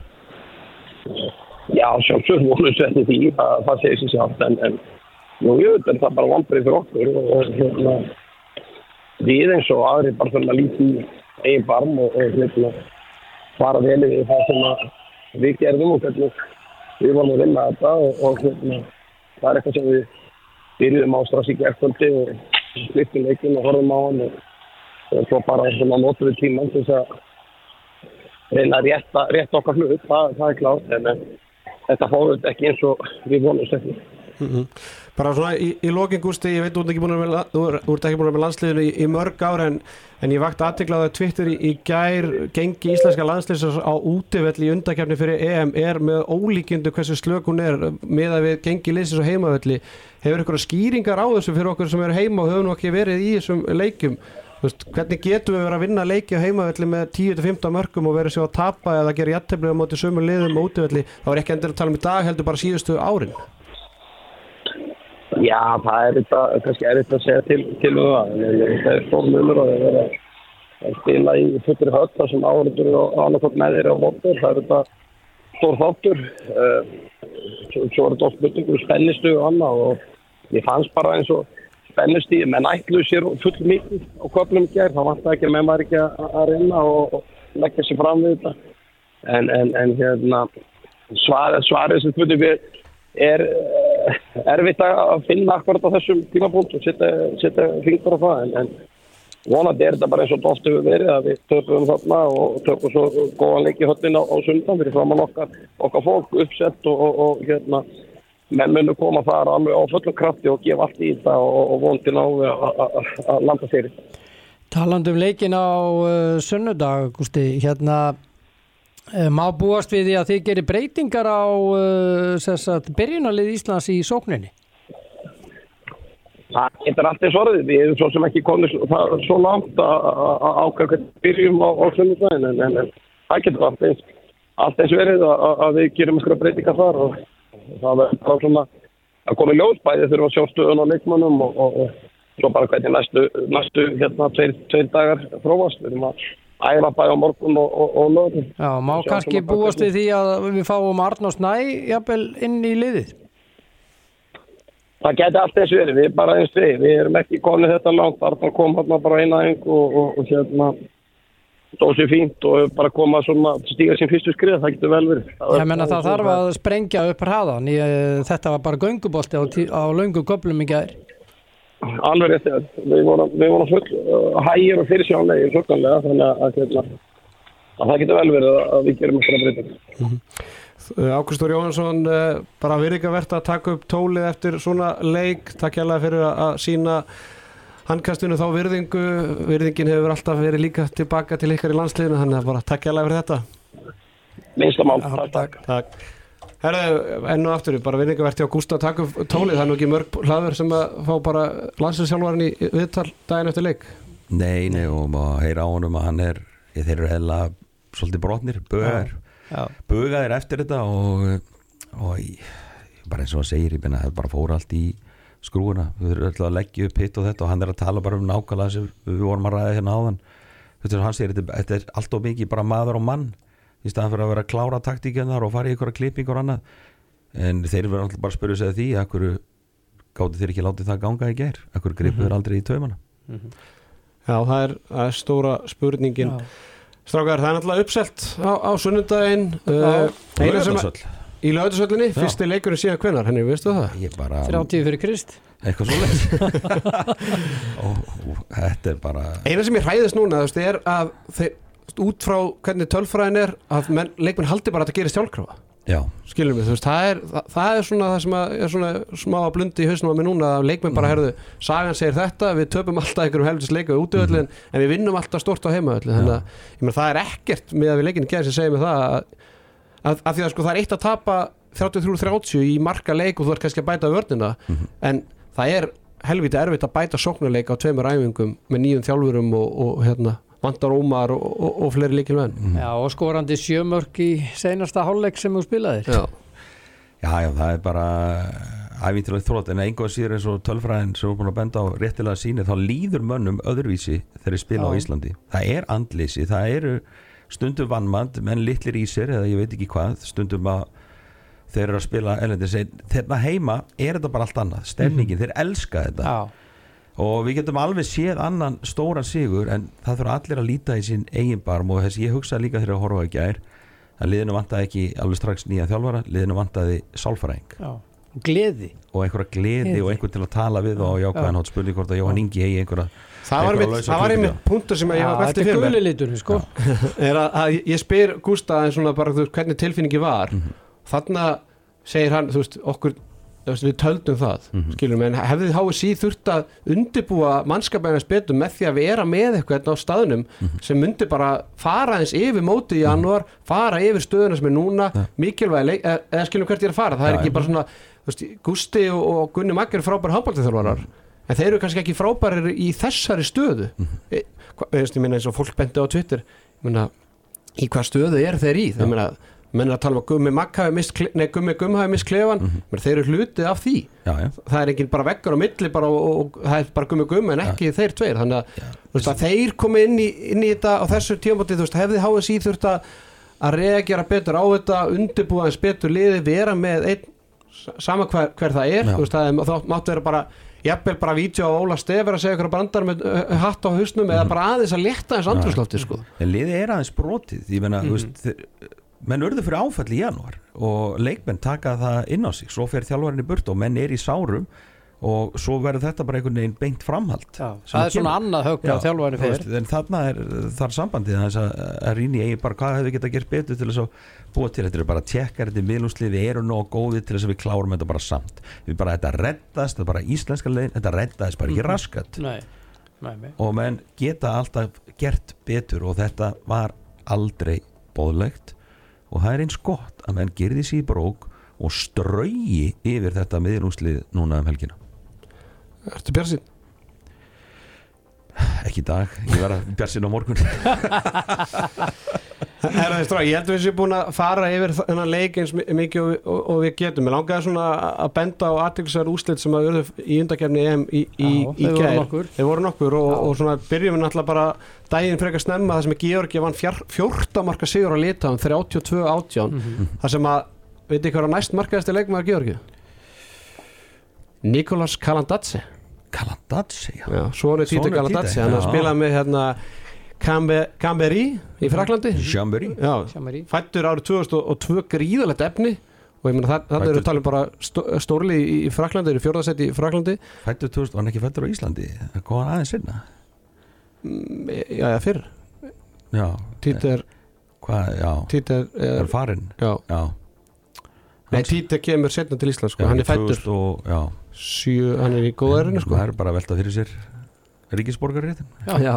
Já, sjálfsögur voru svetti því að það segir sér sjálft en, en nú ég veit er það bara vombrið fyrir okkur og, og hérna við eins og aðri bara þurfum að líti í eigin barm og, og hérna fara vel við það sem að við gerðum og hvernig við vorum að vinna þetta og, og hérna það er eitthvað sem við byrjuðum á strax í gerðkvöldi og slittum leikin og horfum á hann og, svo bara svona notum við tíman til þess að reyna að rétta, rétta okkar hlut, það, það er klárt en þetta fóruð ekki eins og við vonumst eftir. Bara svona í, í lokin Gústi, ég veit þú ert ekki búin að vera með, að vera með landsliðinu í, í mörg ára en, en ég vakti aðtiklaði að Twitter í, í gær gengi íslenska landsliðs á útivelli í undakefni fyrir EM er með ólíkindu hversu slök hún er með að við gengi liðsins og heimavelli. Hefur ykkur skýringar á þessu fyrir okkur sem eru heima og höfum ekki verið í þessum leikjum? Þú veist, hvernig getum við verið að vinna leiki á heimavelli með 10-15 mörgum og verið sér að tapa eða gera jættefli á móti sömu liðum og útivelli? Þá er ekki endur að tala um í dag heldur bara síðustu árin Já, það er þetta, kannski er þetta að segja til, til um það, en það er stór munur og það er að spila í fullri höll þar sem áhörður og annarkot með þeirra á mótur, það er þetta stór þáttur, uh, svo, svo er þetta oft spurningur um spennistu og annað og ég fannst bara eins og spennisti, menn ætlu sér full mikið á köflum í gerð, þá vant það ekki menn var ekki að, reyna og, og leggja sér fram við þetta, en, en, en hérna, svarið, sem spurning við er erfitt að finna akkurat á þessum tímapunkt og setja, fingur á það en, vonandi er þetta bara eins og þetta oft hefur verið að við tökum þarna og tökum svo góðan leik í höllin á, á sundan fyrir framann okkar, okkar fólk uppsett og, og, og hérna menn munu koma þar alveg á fullum krafti og gefa allt í þetta og, og vondi ná að- landa fyrir. Talandi um leikin á uh, sunnudag, Gústi, hérna má búast við því að þið gerir breytingar á uh, sagt, byrjunarlið Íslands í sókninni? Það getur allt eins orðið, við erum svo sem ekki komið svo, langt að hvernig byrjum á, sunnudaginn en, en, en það getur allt eins, allt eins verið að, við gerum ykkur breytingar þar og það er bara svona að koma í ljós. Bæði þurfum að sjá stöðun á leikmönnum og, og, og svo bara hvernig næstu, næstu hérna tveir, tveir dagar frófast, við erum að æfa bæði á morgun og, og, og lögum. Já, má kannski búast við því að við fáum Arnór Snæ jafnvel inn í liðið? Það geti allt eins verið, við bara eins við, við erum ekki komið þetta langt, Arnar kom hérna bara eina eng og, og, og hérna stóð sér fínt og bara koma svona stíga sín fyrstu skrið, það getur vel verið. Ég menna það þarf að sprengja upp hraðan, Ég, þetta var bara göngubolti á, á löngu köplum í gær. Alveg rétt, ja. við vorum, vorum full uh, hægir og fyrir sjánlegir svolganlega, þannig að, að, hérna, að það getur vel verið að við gerum eitthvað breyting. Ágústur Jóhansson uh, bara virðingavert að taka upp tólið eftir svona leik, takk hjá fyrir að, að sína handkastinu þá virðingu, virðingin hefur alltaf verið líka tilbaka til ykkar í landsliðinu þannig að bara takk hjá fyrir þetta Minnsta mál, Já, takk, takk. Takk Herðu, enn og aftur, bara virðingavert hjá taka upp tólið, það er nú ekki mörg hlaður sem að fá bara í viðtal daginn eftir leik. Nei, nei, og maður heyra á honum að hann er, þeir eru heila svolítið brotnir, bögar Já. bugaðir eftir þetta og, og ég, bara eins og hann segir ég menna það bara fór allt í skrúuna við erum alltaf að leggja upp hitt og þetta og hann er að tala bara um nákvæmlega sem við vorum að ræða hérna áðan. Þetta er hann segir, þetta, þetta er allt og mikið bara maður og mann í staðan fyrir að vera að klára taktíkjarnar og fara í ykkur klippingur og annað. En þeir verður alltaf bara að spyrja sig að því að hverju gáttu þeir ekki látið það ganga í ger að hverju gripu þeir aldrei í taumana? Já, það er, það er stóra spurningin. Já. Strákar, það er náttúrulega uppselt á, á sunnundaginn uh, í laugarsöllinni, Já. fyrsti leikurinn síðan hvenær, henni, veistu það? ég bara 30 fyrir Krist. eitthvað svo leið og [LAUGHS] þetta er bara Eina sem ég hræðist núna, þú veist, er að þeir, út frá hvernig tölfræðin er að menn, leikmenn haldi bara að þetta gerist sjálfkrafa. Já, skilum við, þú veist, það er, það, það er svona það sem að, er svona smá að blundi í hausnum á mig núna að leikmenn bara, herðu, sagan segir þetta við töpum alltaf einhverjum helvis leika við útöðlin en við vinnum alltaf stort á heimaðöllin þannig að, ég meina, það er ekkert með að við leikinu gerð sem segir mig það að, að, að því að sko það er eitt að tapa 33-30 í marka leik og þú ert kannski að bæta vörnina en það er helviti erfitt að bæta sóknarleika á tveimur æfingum með nýjum þjálfurum og, og hérna vantar ómar og, og, og fleiri líkilmenn Já, og skorandi sjömörk í seinasta hálfleik sem þú spilaðir. Já, já, já, það er bara æfintilegt þrótt, en einhvað síður eins og tölfræðin sem við erum búin að benda á réttilega síni þá líður mönnum öðruvísi þegar þeir spila á Já. Íslandi. Það er andleysi, það eru stundum vannmand, menn litlir í sér eða ég veit ekki hvað, stundum að þeir eru að spila elendis þeirna heima er þetta bara allt annað stemningin, þeir elska þetta. Já, og við getum alveg séð annan stóran sigur en það þurfa allir að líta í sín eigin barm. Og þess ég hugsaði líka þegar að horfa í gær að liðinu vantaði ekki alveg strax nýja þjálfara, liðinu vantaði sálfræðing. Já, og gleði. Og einhverja gleði Gleði. og einhver til að tala við og jákvæðan hótt spurning hvort að Jóhann Ingi eigi einhverja það var Einhverja einmitt, lausa það var klukkutíma. einmitt punktur sem að ég var veltið Þetta er fyrir mér guli liturinn, sko. [LAUGHS] Er að, að ég spyr Gústa en svona bara þú veist hvernig tilfinningi var. Mhm. þarna segir hann þú veist okkur við töldum það Mhm. skilum en hefði HSI þurft að undibúa mannskapæðinans betur með því að vera með eitthvað hérna á staðnum Mhm. sem myndi bara fara eins yfir móti í janúar, fara yfir stöðuna sem er núna, Ja. mikilvæg eða, eða skilum hvert ég er að fara, það er Já, ekki bara svona veist, Gústi og, og Gunni Magger er frábæri handbóltithjálfarar en þeir eru kannski ekki frábærir í þessari stöðu Mhm. e, hva, veist, ég meina eins og fólk bendi á Twitter meina, í hvað stöðu er þeir í það meina, menn að tala um að Gummi Magg hafi mist, nei, Gummi Gumm hafi mist klefan Mhm. menn, þeir eru hluti af því. Já, já, það er ekki bara veggur á milli bara, og, og, og það er bara Gummi Gumm en ekki þeir tveir. Þannig að, veist, að þeir komi inn í, inn í þetta á þessu tímabóti þú veist, hefði HSI þurft að að reagjara betur á þetta undirbúa eins betur liði, vera með einn sama hver, hver það er Já. veist, það þá máttu vera bara jafnvel bara vídeo á Óla Stefur að segja ykkur brandar með hatt á hausnum eða bara aðeins að létta eins andrúslofti sko. en liðið er aðeins brotið ég þú veist þeir, menn urðu fyrir áfall í janúar og leikmenn taka það inn á sig. Svo fer þjálfarinn í burt og menn er í sárum og svo verður þetta bara einhvern veginn beint framhald. Já, það er svona annað að þjálfæri þú veist, fyrir en þarna er þar sambandið þess að, að rýna í eigin bara hvað hefði getað gert betur til þess að búa til þetta? Er bara tjekkar þetta miðlúslið við erum nóg góðið til þess að við klárum þetta bara samt. Við bara þetta reddast, þetta bara íslenska legin þetta reddaðist bara ekki raskat. Nei, nei, nei. Og menn geta alltaf gert betur og þetta var aldrei bóðlegt og það er eins gott að menn gerði sér í brók og strauji yfir þetta miðlúslið núna um helgina Ertu björnsinn? ekki í dag, ég var að björnsinn á morgun [LAUGHS] Herra, strá, ég held að við séum búin að fara yfir þennan leik eins mi- mikið og, og, og við getum Mér langaði svona að benda á aðtilsverð úslit sem að verðu í undakefni EM í, í, Já, í voru gær. nokkur. Þeir voru nokkur og, og svona byrjum við náttúrulega bara daginn frekar snemma það sem að Georgi vann fjár, 14 marka sigur á litáum 32 átján Mhm. það sem að, veit ekki hvað er næst markaðasti leikmaður Georgi? Nikolas Kalandadze Kalandadsi, já Já, Sonur Kalandadze, Tite, hann að já. spila með hérna Cambe- Camberi í Fraklandi fættur árið 2002 gríðalegt efni. Og ég meina Fæddur- eru talið bara stó, stórli í, í Fraklandi, eru fjórðarsett í Fraklandi Fættur 2000, var hann ekki fættur á Íslandi? Það kom hann aðeins sinna Mm, já, já, fyrr. Já, Títi er, hvað, já. Títi er, Er er farinn, já, já. Nei, Títi kemur setna til Ísland sko, Já, hann er fættur 2000 og, hann er í góðærinu sko. Það er bara að velta fyrir sér Ríkisborgarréttin Já,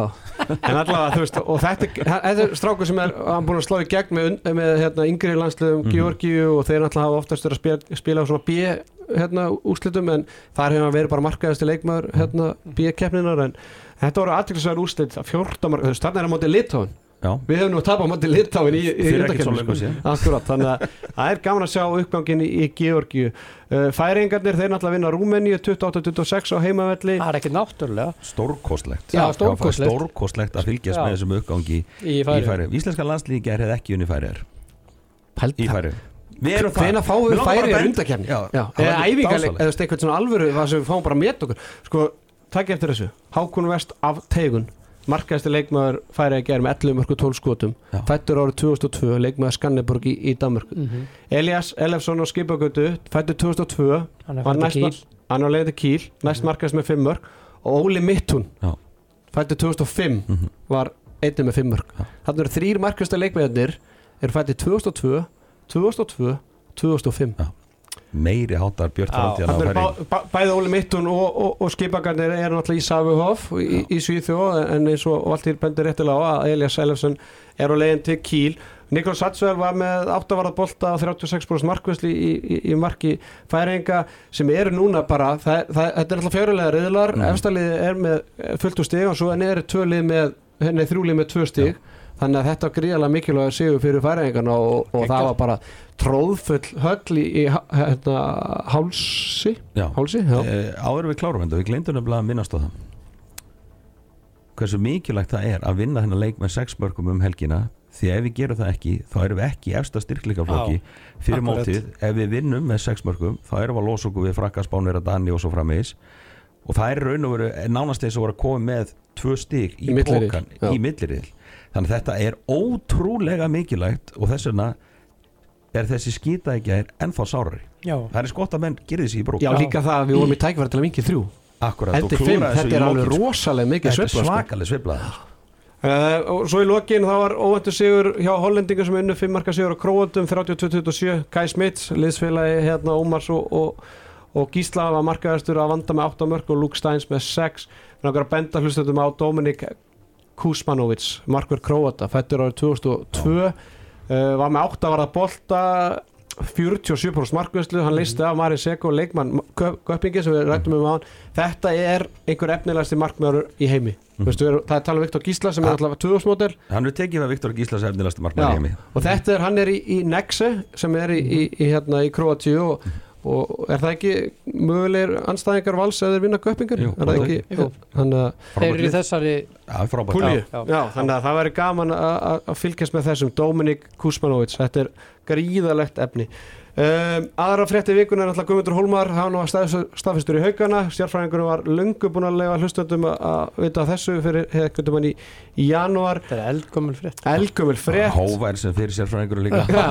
en allavega, þú veist, og þetta, þetta er strákur sem er, hann búin að slá í gegn með, með hérna, yngri landsliðum Mhm. Georgíu og þeir náttúrulega hafa oftast verið að spila, spila á svona B hérna, úrslitum en þar hefur hann verið bara markaðasti leikmaður hérna, B-keppninar en þetta voru aðtækksverð úrslit að 14 marka, þú veist, þarna er hann mótið Litáin Já, við hefum nú tapað mótið Litáin í, í löngu síðan. Akkurat, þannig að [LAUGHS] það er gaman að sjá uppgangin í, í Georgíu. Uh, Færingarnir, þeir náttúrulega vinna Rúmeníu 28-26 á heimavelli. Það er ekki náttúrulega. Stórkostlegt. Já, stórkostlegt. Stórkostlegt að fylgjast Já. með þessum uppgangi í í færi Íslenska landslíki er hefði ekki unni færi Pælt Í færi Við erum það. Hvena fáum við langar bara færi að benda- undakefni Já, Já, það eða dásamlegt. eða eitthvað svona alvöru það sem við fáum bara með okkur. Sko, takk eftir þessu. Hákon Vest af Teigun markaðasti leikmaður færi að gera með 11 mörgu 12 skotum Já. fættur árið 2002, leikmaður Skanneborg í, í Danmörk Mhm. Elias Elefsson á Skipagötu fættur 2002 Hann er var fættur næst, Kíl hann á leiði Kíl næst markaðist með 5 mörg og Óli Mittun Já. fættur 2005 Mhm. var einnig með 5 mörg Já. þannig eru þrýr markaðasti leikmaðurnir eru fættur 2002 2002 2005 meiri hátar Björn Já, Framtíðan á er bæði Óli Mittun og, og, og skipagarnir eru náttúrulega í Savuhof í, í Svíþjóð en eins og Valtýr bendur réttilega á að Elias Elefsson er á leiðin til Kíl. Niklas Satsvel var með 8 varða bolta og 36% markvæsli í, í, í marki færinga sem eru núna bara það, það, þetta er alltaf fjörulega reyðlar mm. efstaliði er með fullt úr stig og svo en eru tvölið með, henni þrjúlið með tvö stig þannig að þetta var gríðarlega mikilvæg sigur fyrir færingana og, og það var bara tróðfull höll í, í hérna, hálsi. Já. hálsi, já, Eh, áður við klárum þetta, við glemdum nefnilega að minnast á það. Hversu mikilvægt það er að vinna þennan leik með sex mörgum um helgina því að ef við gerum það ekki þá erum við ekki efsta styrkleikaflokki fyrir akkurat. mótið, ef við vinnum með sex mörgum þá erum við að losa okkur við frakka spánir að Dani og svo framvegis. Og það er raun og veru er nánast eins og voru að koma með tvö stig í, Í já. í milliril þannig að þetta er ótrúlega mikilvægt og þess vegna er þessi skýta ekki er ennþá sárari. Já, það er skott að menn gerir þessi í brók já líka það að við vorum í tækifæri til að vinki þrjú. Akkurat, Endi fimm, þetta er alveg rosalega mikið Þetta er sveifla, sko. svakaleg sveifla. Uh, og svo í lokin þá var óvæntu sigur hjá hollendingar sem unnu 5 marka sigur á Króatum 32-27, Kai Smits liðsfélagi hérna Ómars og, og, og Gísla var markaðarstur að vanda með 8 mörg og Luke Steins með 6 við náttúrulega benda hlustöndum á Dominik Kuzmanovic, markverð Króata fættur árið 2002 uh, var með 8 varða bolta 47% markvæslu, hann leisti af Marin Seko leikmann Göppingi sem við rættum um á hann þetta er einhver efnilegasti markmæður í heimi. Mm. Veistu, við erum- það er talað um Viktor Gísla sem er alltaf 2000-mótel Hann er tekið að Viktor Gíslas efnilegasta Já, markmann í heimi. Og þetta er, hann er í, í Nexe sem er í, í, í, hérna, í Kroatíu og, og er það ekki mögulegir anstæðingar vals eða þeir vinna göppingar? Er þeir eru í þessari Já, frábært. Púlju, Já, já, já. þannig að það væri gaman að- fylgjast með þessum. Dominik Kuzmanovic, þetta er gríðalegt efni um, aðra frétti vikuna er alltaf Guðmundur Hólmar hann var stað, staðfistur í haugana stjárfræðingur var löngu búin að lega hlustöndum að, að vita af þessu fyrir hefðkvöndum hann í, í janúar. Þetta er eldgömmul frétt. Elgumil frétt. Hóvær sem fyrir sérfræðingur líka. Já,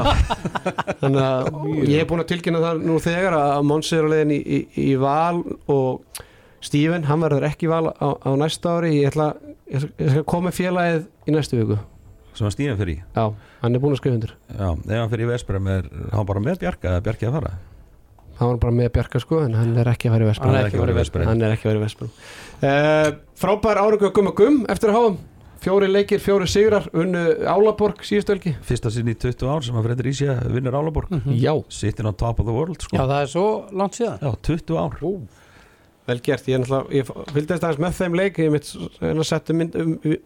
þannig að ég er búin að tilkynna það nú þegar að Monsi er á leiðin í, í, í val og Steven, hann verður ekki í val á, á næsta ári. Ég ætla, að koma með félagið í næstu viku sem að Stíðan fyrir í. Já, hann er búin að skrifa undir. Já, ef hann fyrir í Vesprem er hann bara með Bjarka eða Bjarki að fara. Hann var bara með Bjarka sko en hann er ekki að fara í Vespa Hann er ekki að fara í Vestmannaeyjum. hann er ekki að vera í Vespa uh, frábær árangu að gumma gum eftir að háum fjóri leikir, fjóri sigrar unnu Álaborg síðustu helgi. Fyrsta sinn í 20 ár sem að Fredri Ísja vinnur Álaborg. Já, Sittin á top of the world Já, sko það er svo langt síðan. Já, 20 ár vel gert, ég, ég fylgdist aðeins með þeim leik ég mitt setti mynd,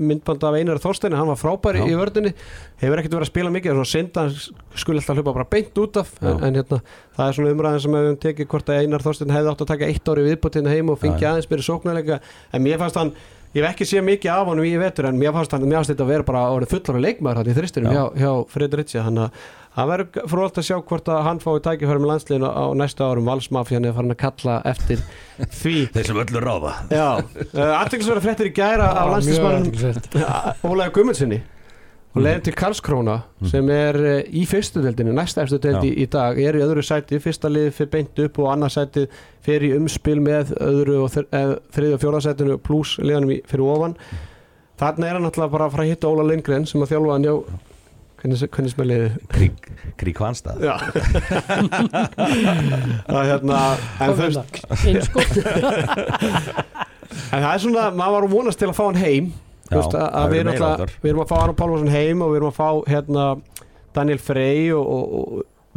myndband af Einar Þorstein hann var frábær í, vördunni hefur ekkert verið að spila mikið, það er svona synd að hann skuli alltaf hlaupa bara beint út af en, en hérna, það er svona umræðin sem við höfum tekið hvort að Einar Þorstein hefði átt að taka eitt ári viðbútinn heim og fengi Já. aðeins byrja sóknarleika en mér fannst hann Ég hef ekki séð mikið af honum í vetur en mér fannst hann, mér fannst þetta að vera bara orðið fullar leikmaður hann í þristinum hjá, Já. hjá Fredricia þannig að það verður fróðalt að sjá hvort að hann fái tækifæri með landsliðinu á næsta árum. Valsmafjan er farin að kalla eftir því. [LAUGHS] Þeir sem öllu ráða. Já, uh, aðteklisverða fréttir í gæra mjög landsliðsmannum athyglisvert. Ólega Gummundssoni og leiðin til Karlskróna sem er uh, í fyrstu deildinu, næsta efstu deild í, í dag er í öðru sæti, fyrsta liði fyrir beint upp og annað sæti fyrir í umspil með öðru og þr eh, þriðja og fjóra sætinu pluss liðanum í, fyrir ofan. Þarna er hann alltaf bara að fara að hitta Óla Lindgren sem að þjálfa hann já hvernig, hvernig smel liði Krík, krík Hvanstað Já. [LAUGHS] Það er hérna en, þú veist, Innskott [LAUGHS] en það er svona, maður var að vonast til að fá hann heim. Já, veist, að, að við, erum við erum að fá Aron Pálmarsson heim og við erum að fá hérna, Daniel Frey og, og, og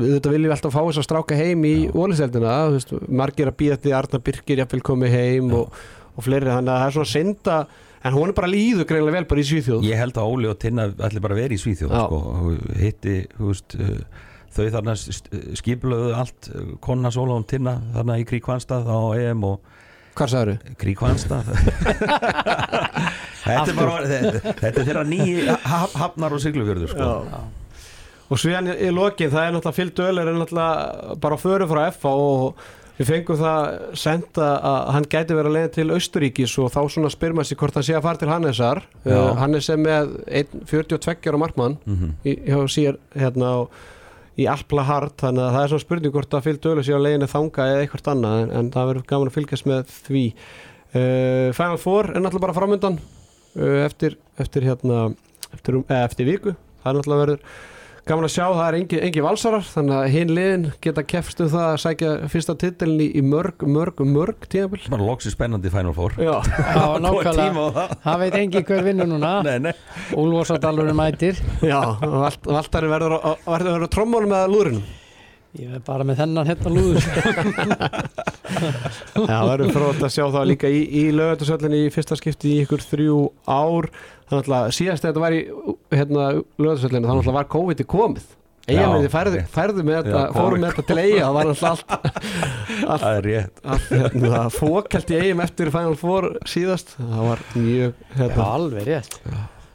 við þetta viljum alltaf fá þess að stráka heim í óliseldina, margir að býða því Arna Birkir jafnvel komið heim og, og fleiri, þannig að það er svona synda en hún er bara líður greinlega vel bara í Svíþjóð. Ég held að Óli og Tinna allir bara verið í Svíþjóð sko, og hitti veist, uh, þau þarna skipluðu allt uh, konna Óla og Tinna þarna í Krík Hvanstað á EM og Hvað sagður? Krík Hvanstað Þetta er bara þetta, þetta er þeirra nýji haf, hafnar og siglufjörður sko. og síðan í, í lokin það er náttúrulega fyllt öl er náttúrulega bara að föru frá FA og við fengum það senda að hann gæti verið að leiða til Austuríkis og þá svona spyr maður sér hvort hann sé að fara til Hannesar. Uh, Hannes er með 1, 42 ára markmann Mhm. í, hjá sér hérna á, í Alpla Hart þannig að það er svona spurning hvort að fyllt öl sé á leiðinu þanga eða eitthvað annað en, en það verður gaman að fylgjast með því. Uh, Final Four er náttúrulega bara framöndan uh, eftir, eftir hérna eftir, um, eh, eftir viku. Það er náttúrulega verður gaman að sjá, það er engi, engi valsarar þannig að hinn liðin geta kefst um það að sækja fyrsta titilin í, í mörg, mörg, mörg tíðabil bara loksins spennandi Final Four. Já, [LAUGHS] Já, Góð tíma nákvæmlega. það. Það veit engi hver vinnur núna. [LAUGHS] Nei, nei, Úlfarsadalurinn mætir. Já, valt, valtari verður verður á trommónum eða lúrinum Ég er bara með þennan hérna lúður [LAUGHS] Já, það verður frótt að sjá það líka í, í lögatarsöllinni í fyrsta skipti í ykkur þrjú ár þannig að síðast þetta var í hérna, lögatarsöllinni þannig að var COVID komið. Já, færðu, færðu með þetta, fórum með þetta til Eyja það var alltaf allt, allt, [LAUGHS] það er rétt. allt hérna, fókelt í Eyjum eftir Final Four síðast. Það var mjög Já, hérna, alveg rétt.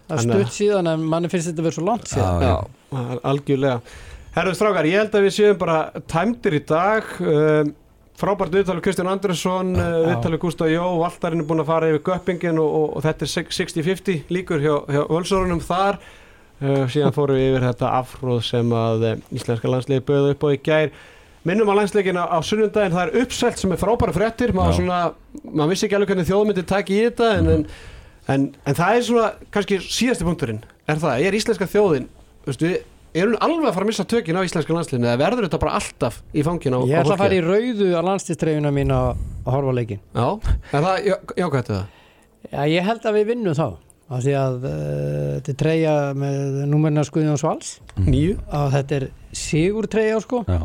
Það stutt síðan en manni finnst þetta að vera svo langt síðan. Já, Já, algjörlega. Herru strákar, ég held að við séum bara tæmdir í dag. Um, frábært viðtalið Kristján Andersson Já. viðtalið Gustaf Jó, Valtarinn er búin að fara yfir göppingin og, og, og þetta er 60-50 líkur hjá, hjá völsórunum þar. Uh, síðan fórum við yfir þetta afhróð sem að uh, íslenska landsliði böðu upp á í gær. Minnum á landsleikina á sunnundaginn það er uppselt sem er frábæra fréttir maður, svona, maður vissi ekki alveg hvernig þjóðmyndi taki í þetta en, en, en, en það er svona kannski síðasti punkturinn. Er það, er íslenska þjóðin veistu, við erum alveg að fara að missa tökin á íslenska landsliðinu eða verður þetta bara alltaf í fangin á, Ég ætla á að fara í rauðu á landstistreifina mín að horfa leikin Já, er það já, jákvæmt það? Já, ég held að við vinnum þá af því að uh, þetta er treyja með númerna Skuðjón Svals Nýju? að þetta er sigur treyja sko. Já,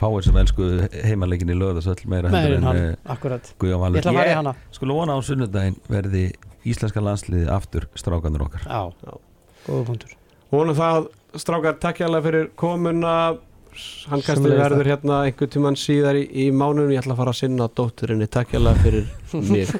fáir sem elsku heimalegin í löðasöll meira hann, en akkurat. Guðjón Ég Valur ætla að fara í hana. Skulle vona á sunnudaginn verði íslenska landsliði aftur strákanur okkar. Já, Já. góða punktur. Vonum það, strákar, takk hjá fyrir komuna. Hann Sömuleiðis, verður hérna einhvern tímann síðar í, í mánunum ég ætla að fara að sinna dótturinni. Takk hjá fyrir [LAUGHS] mig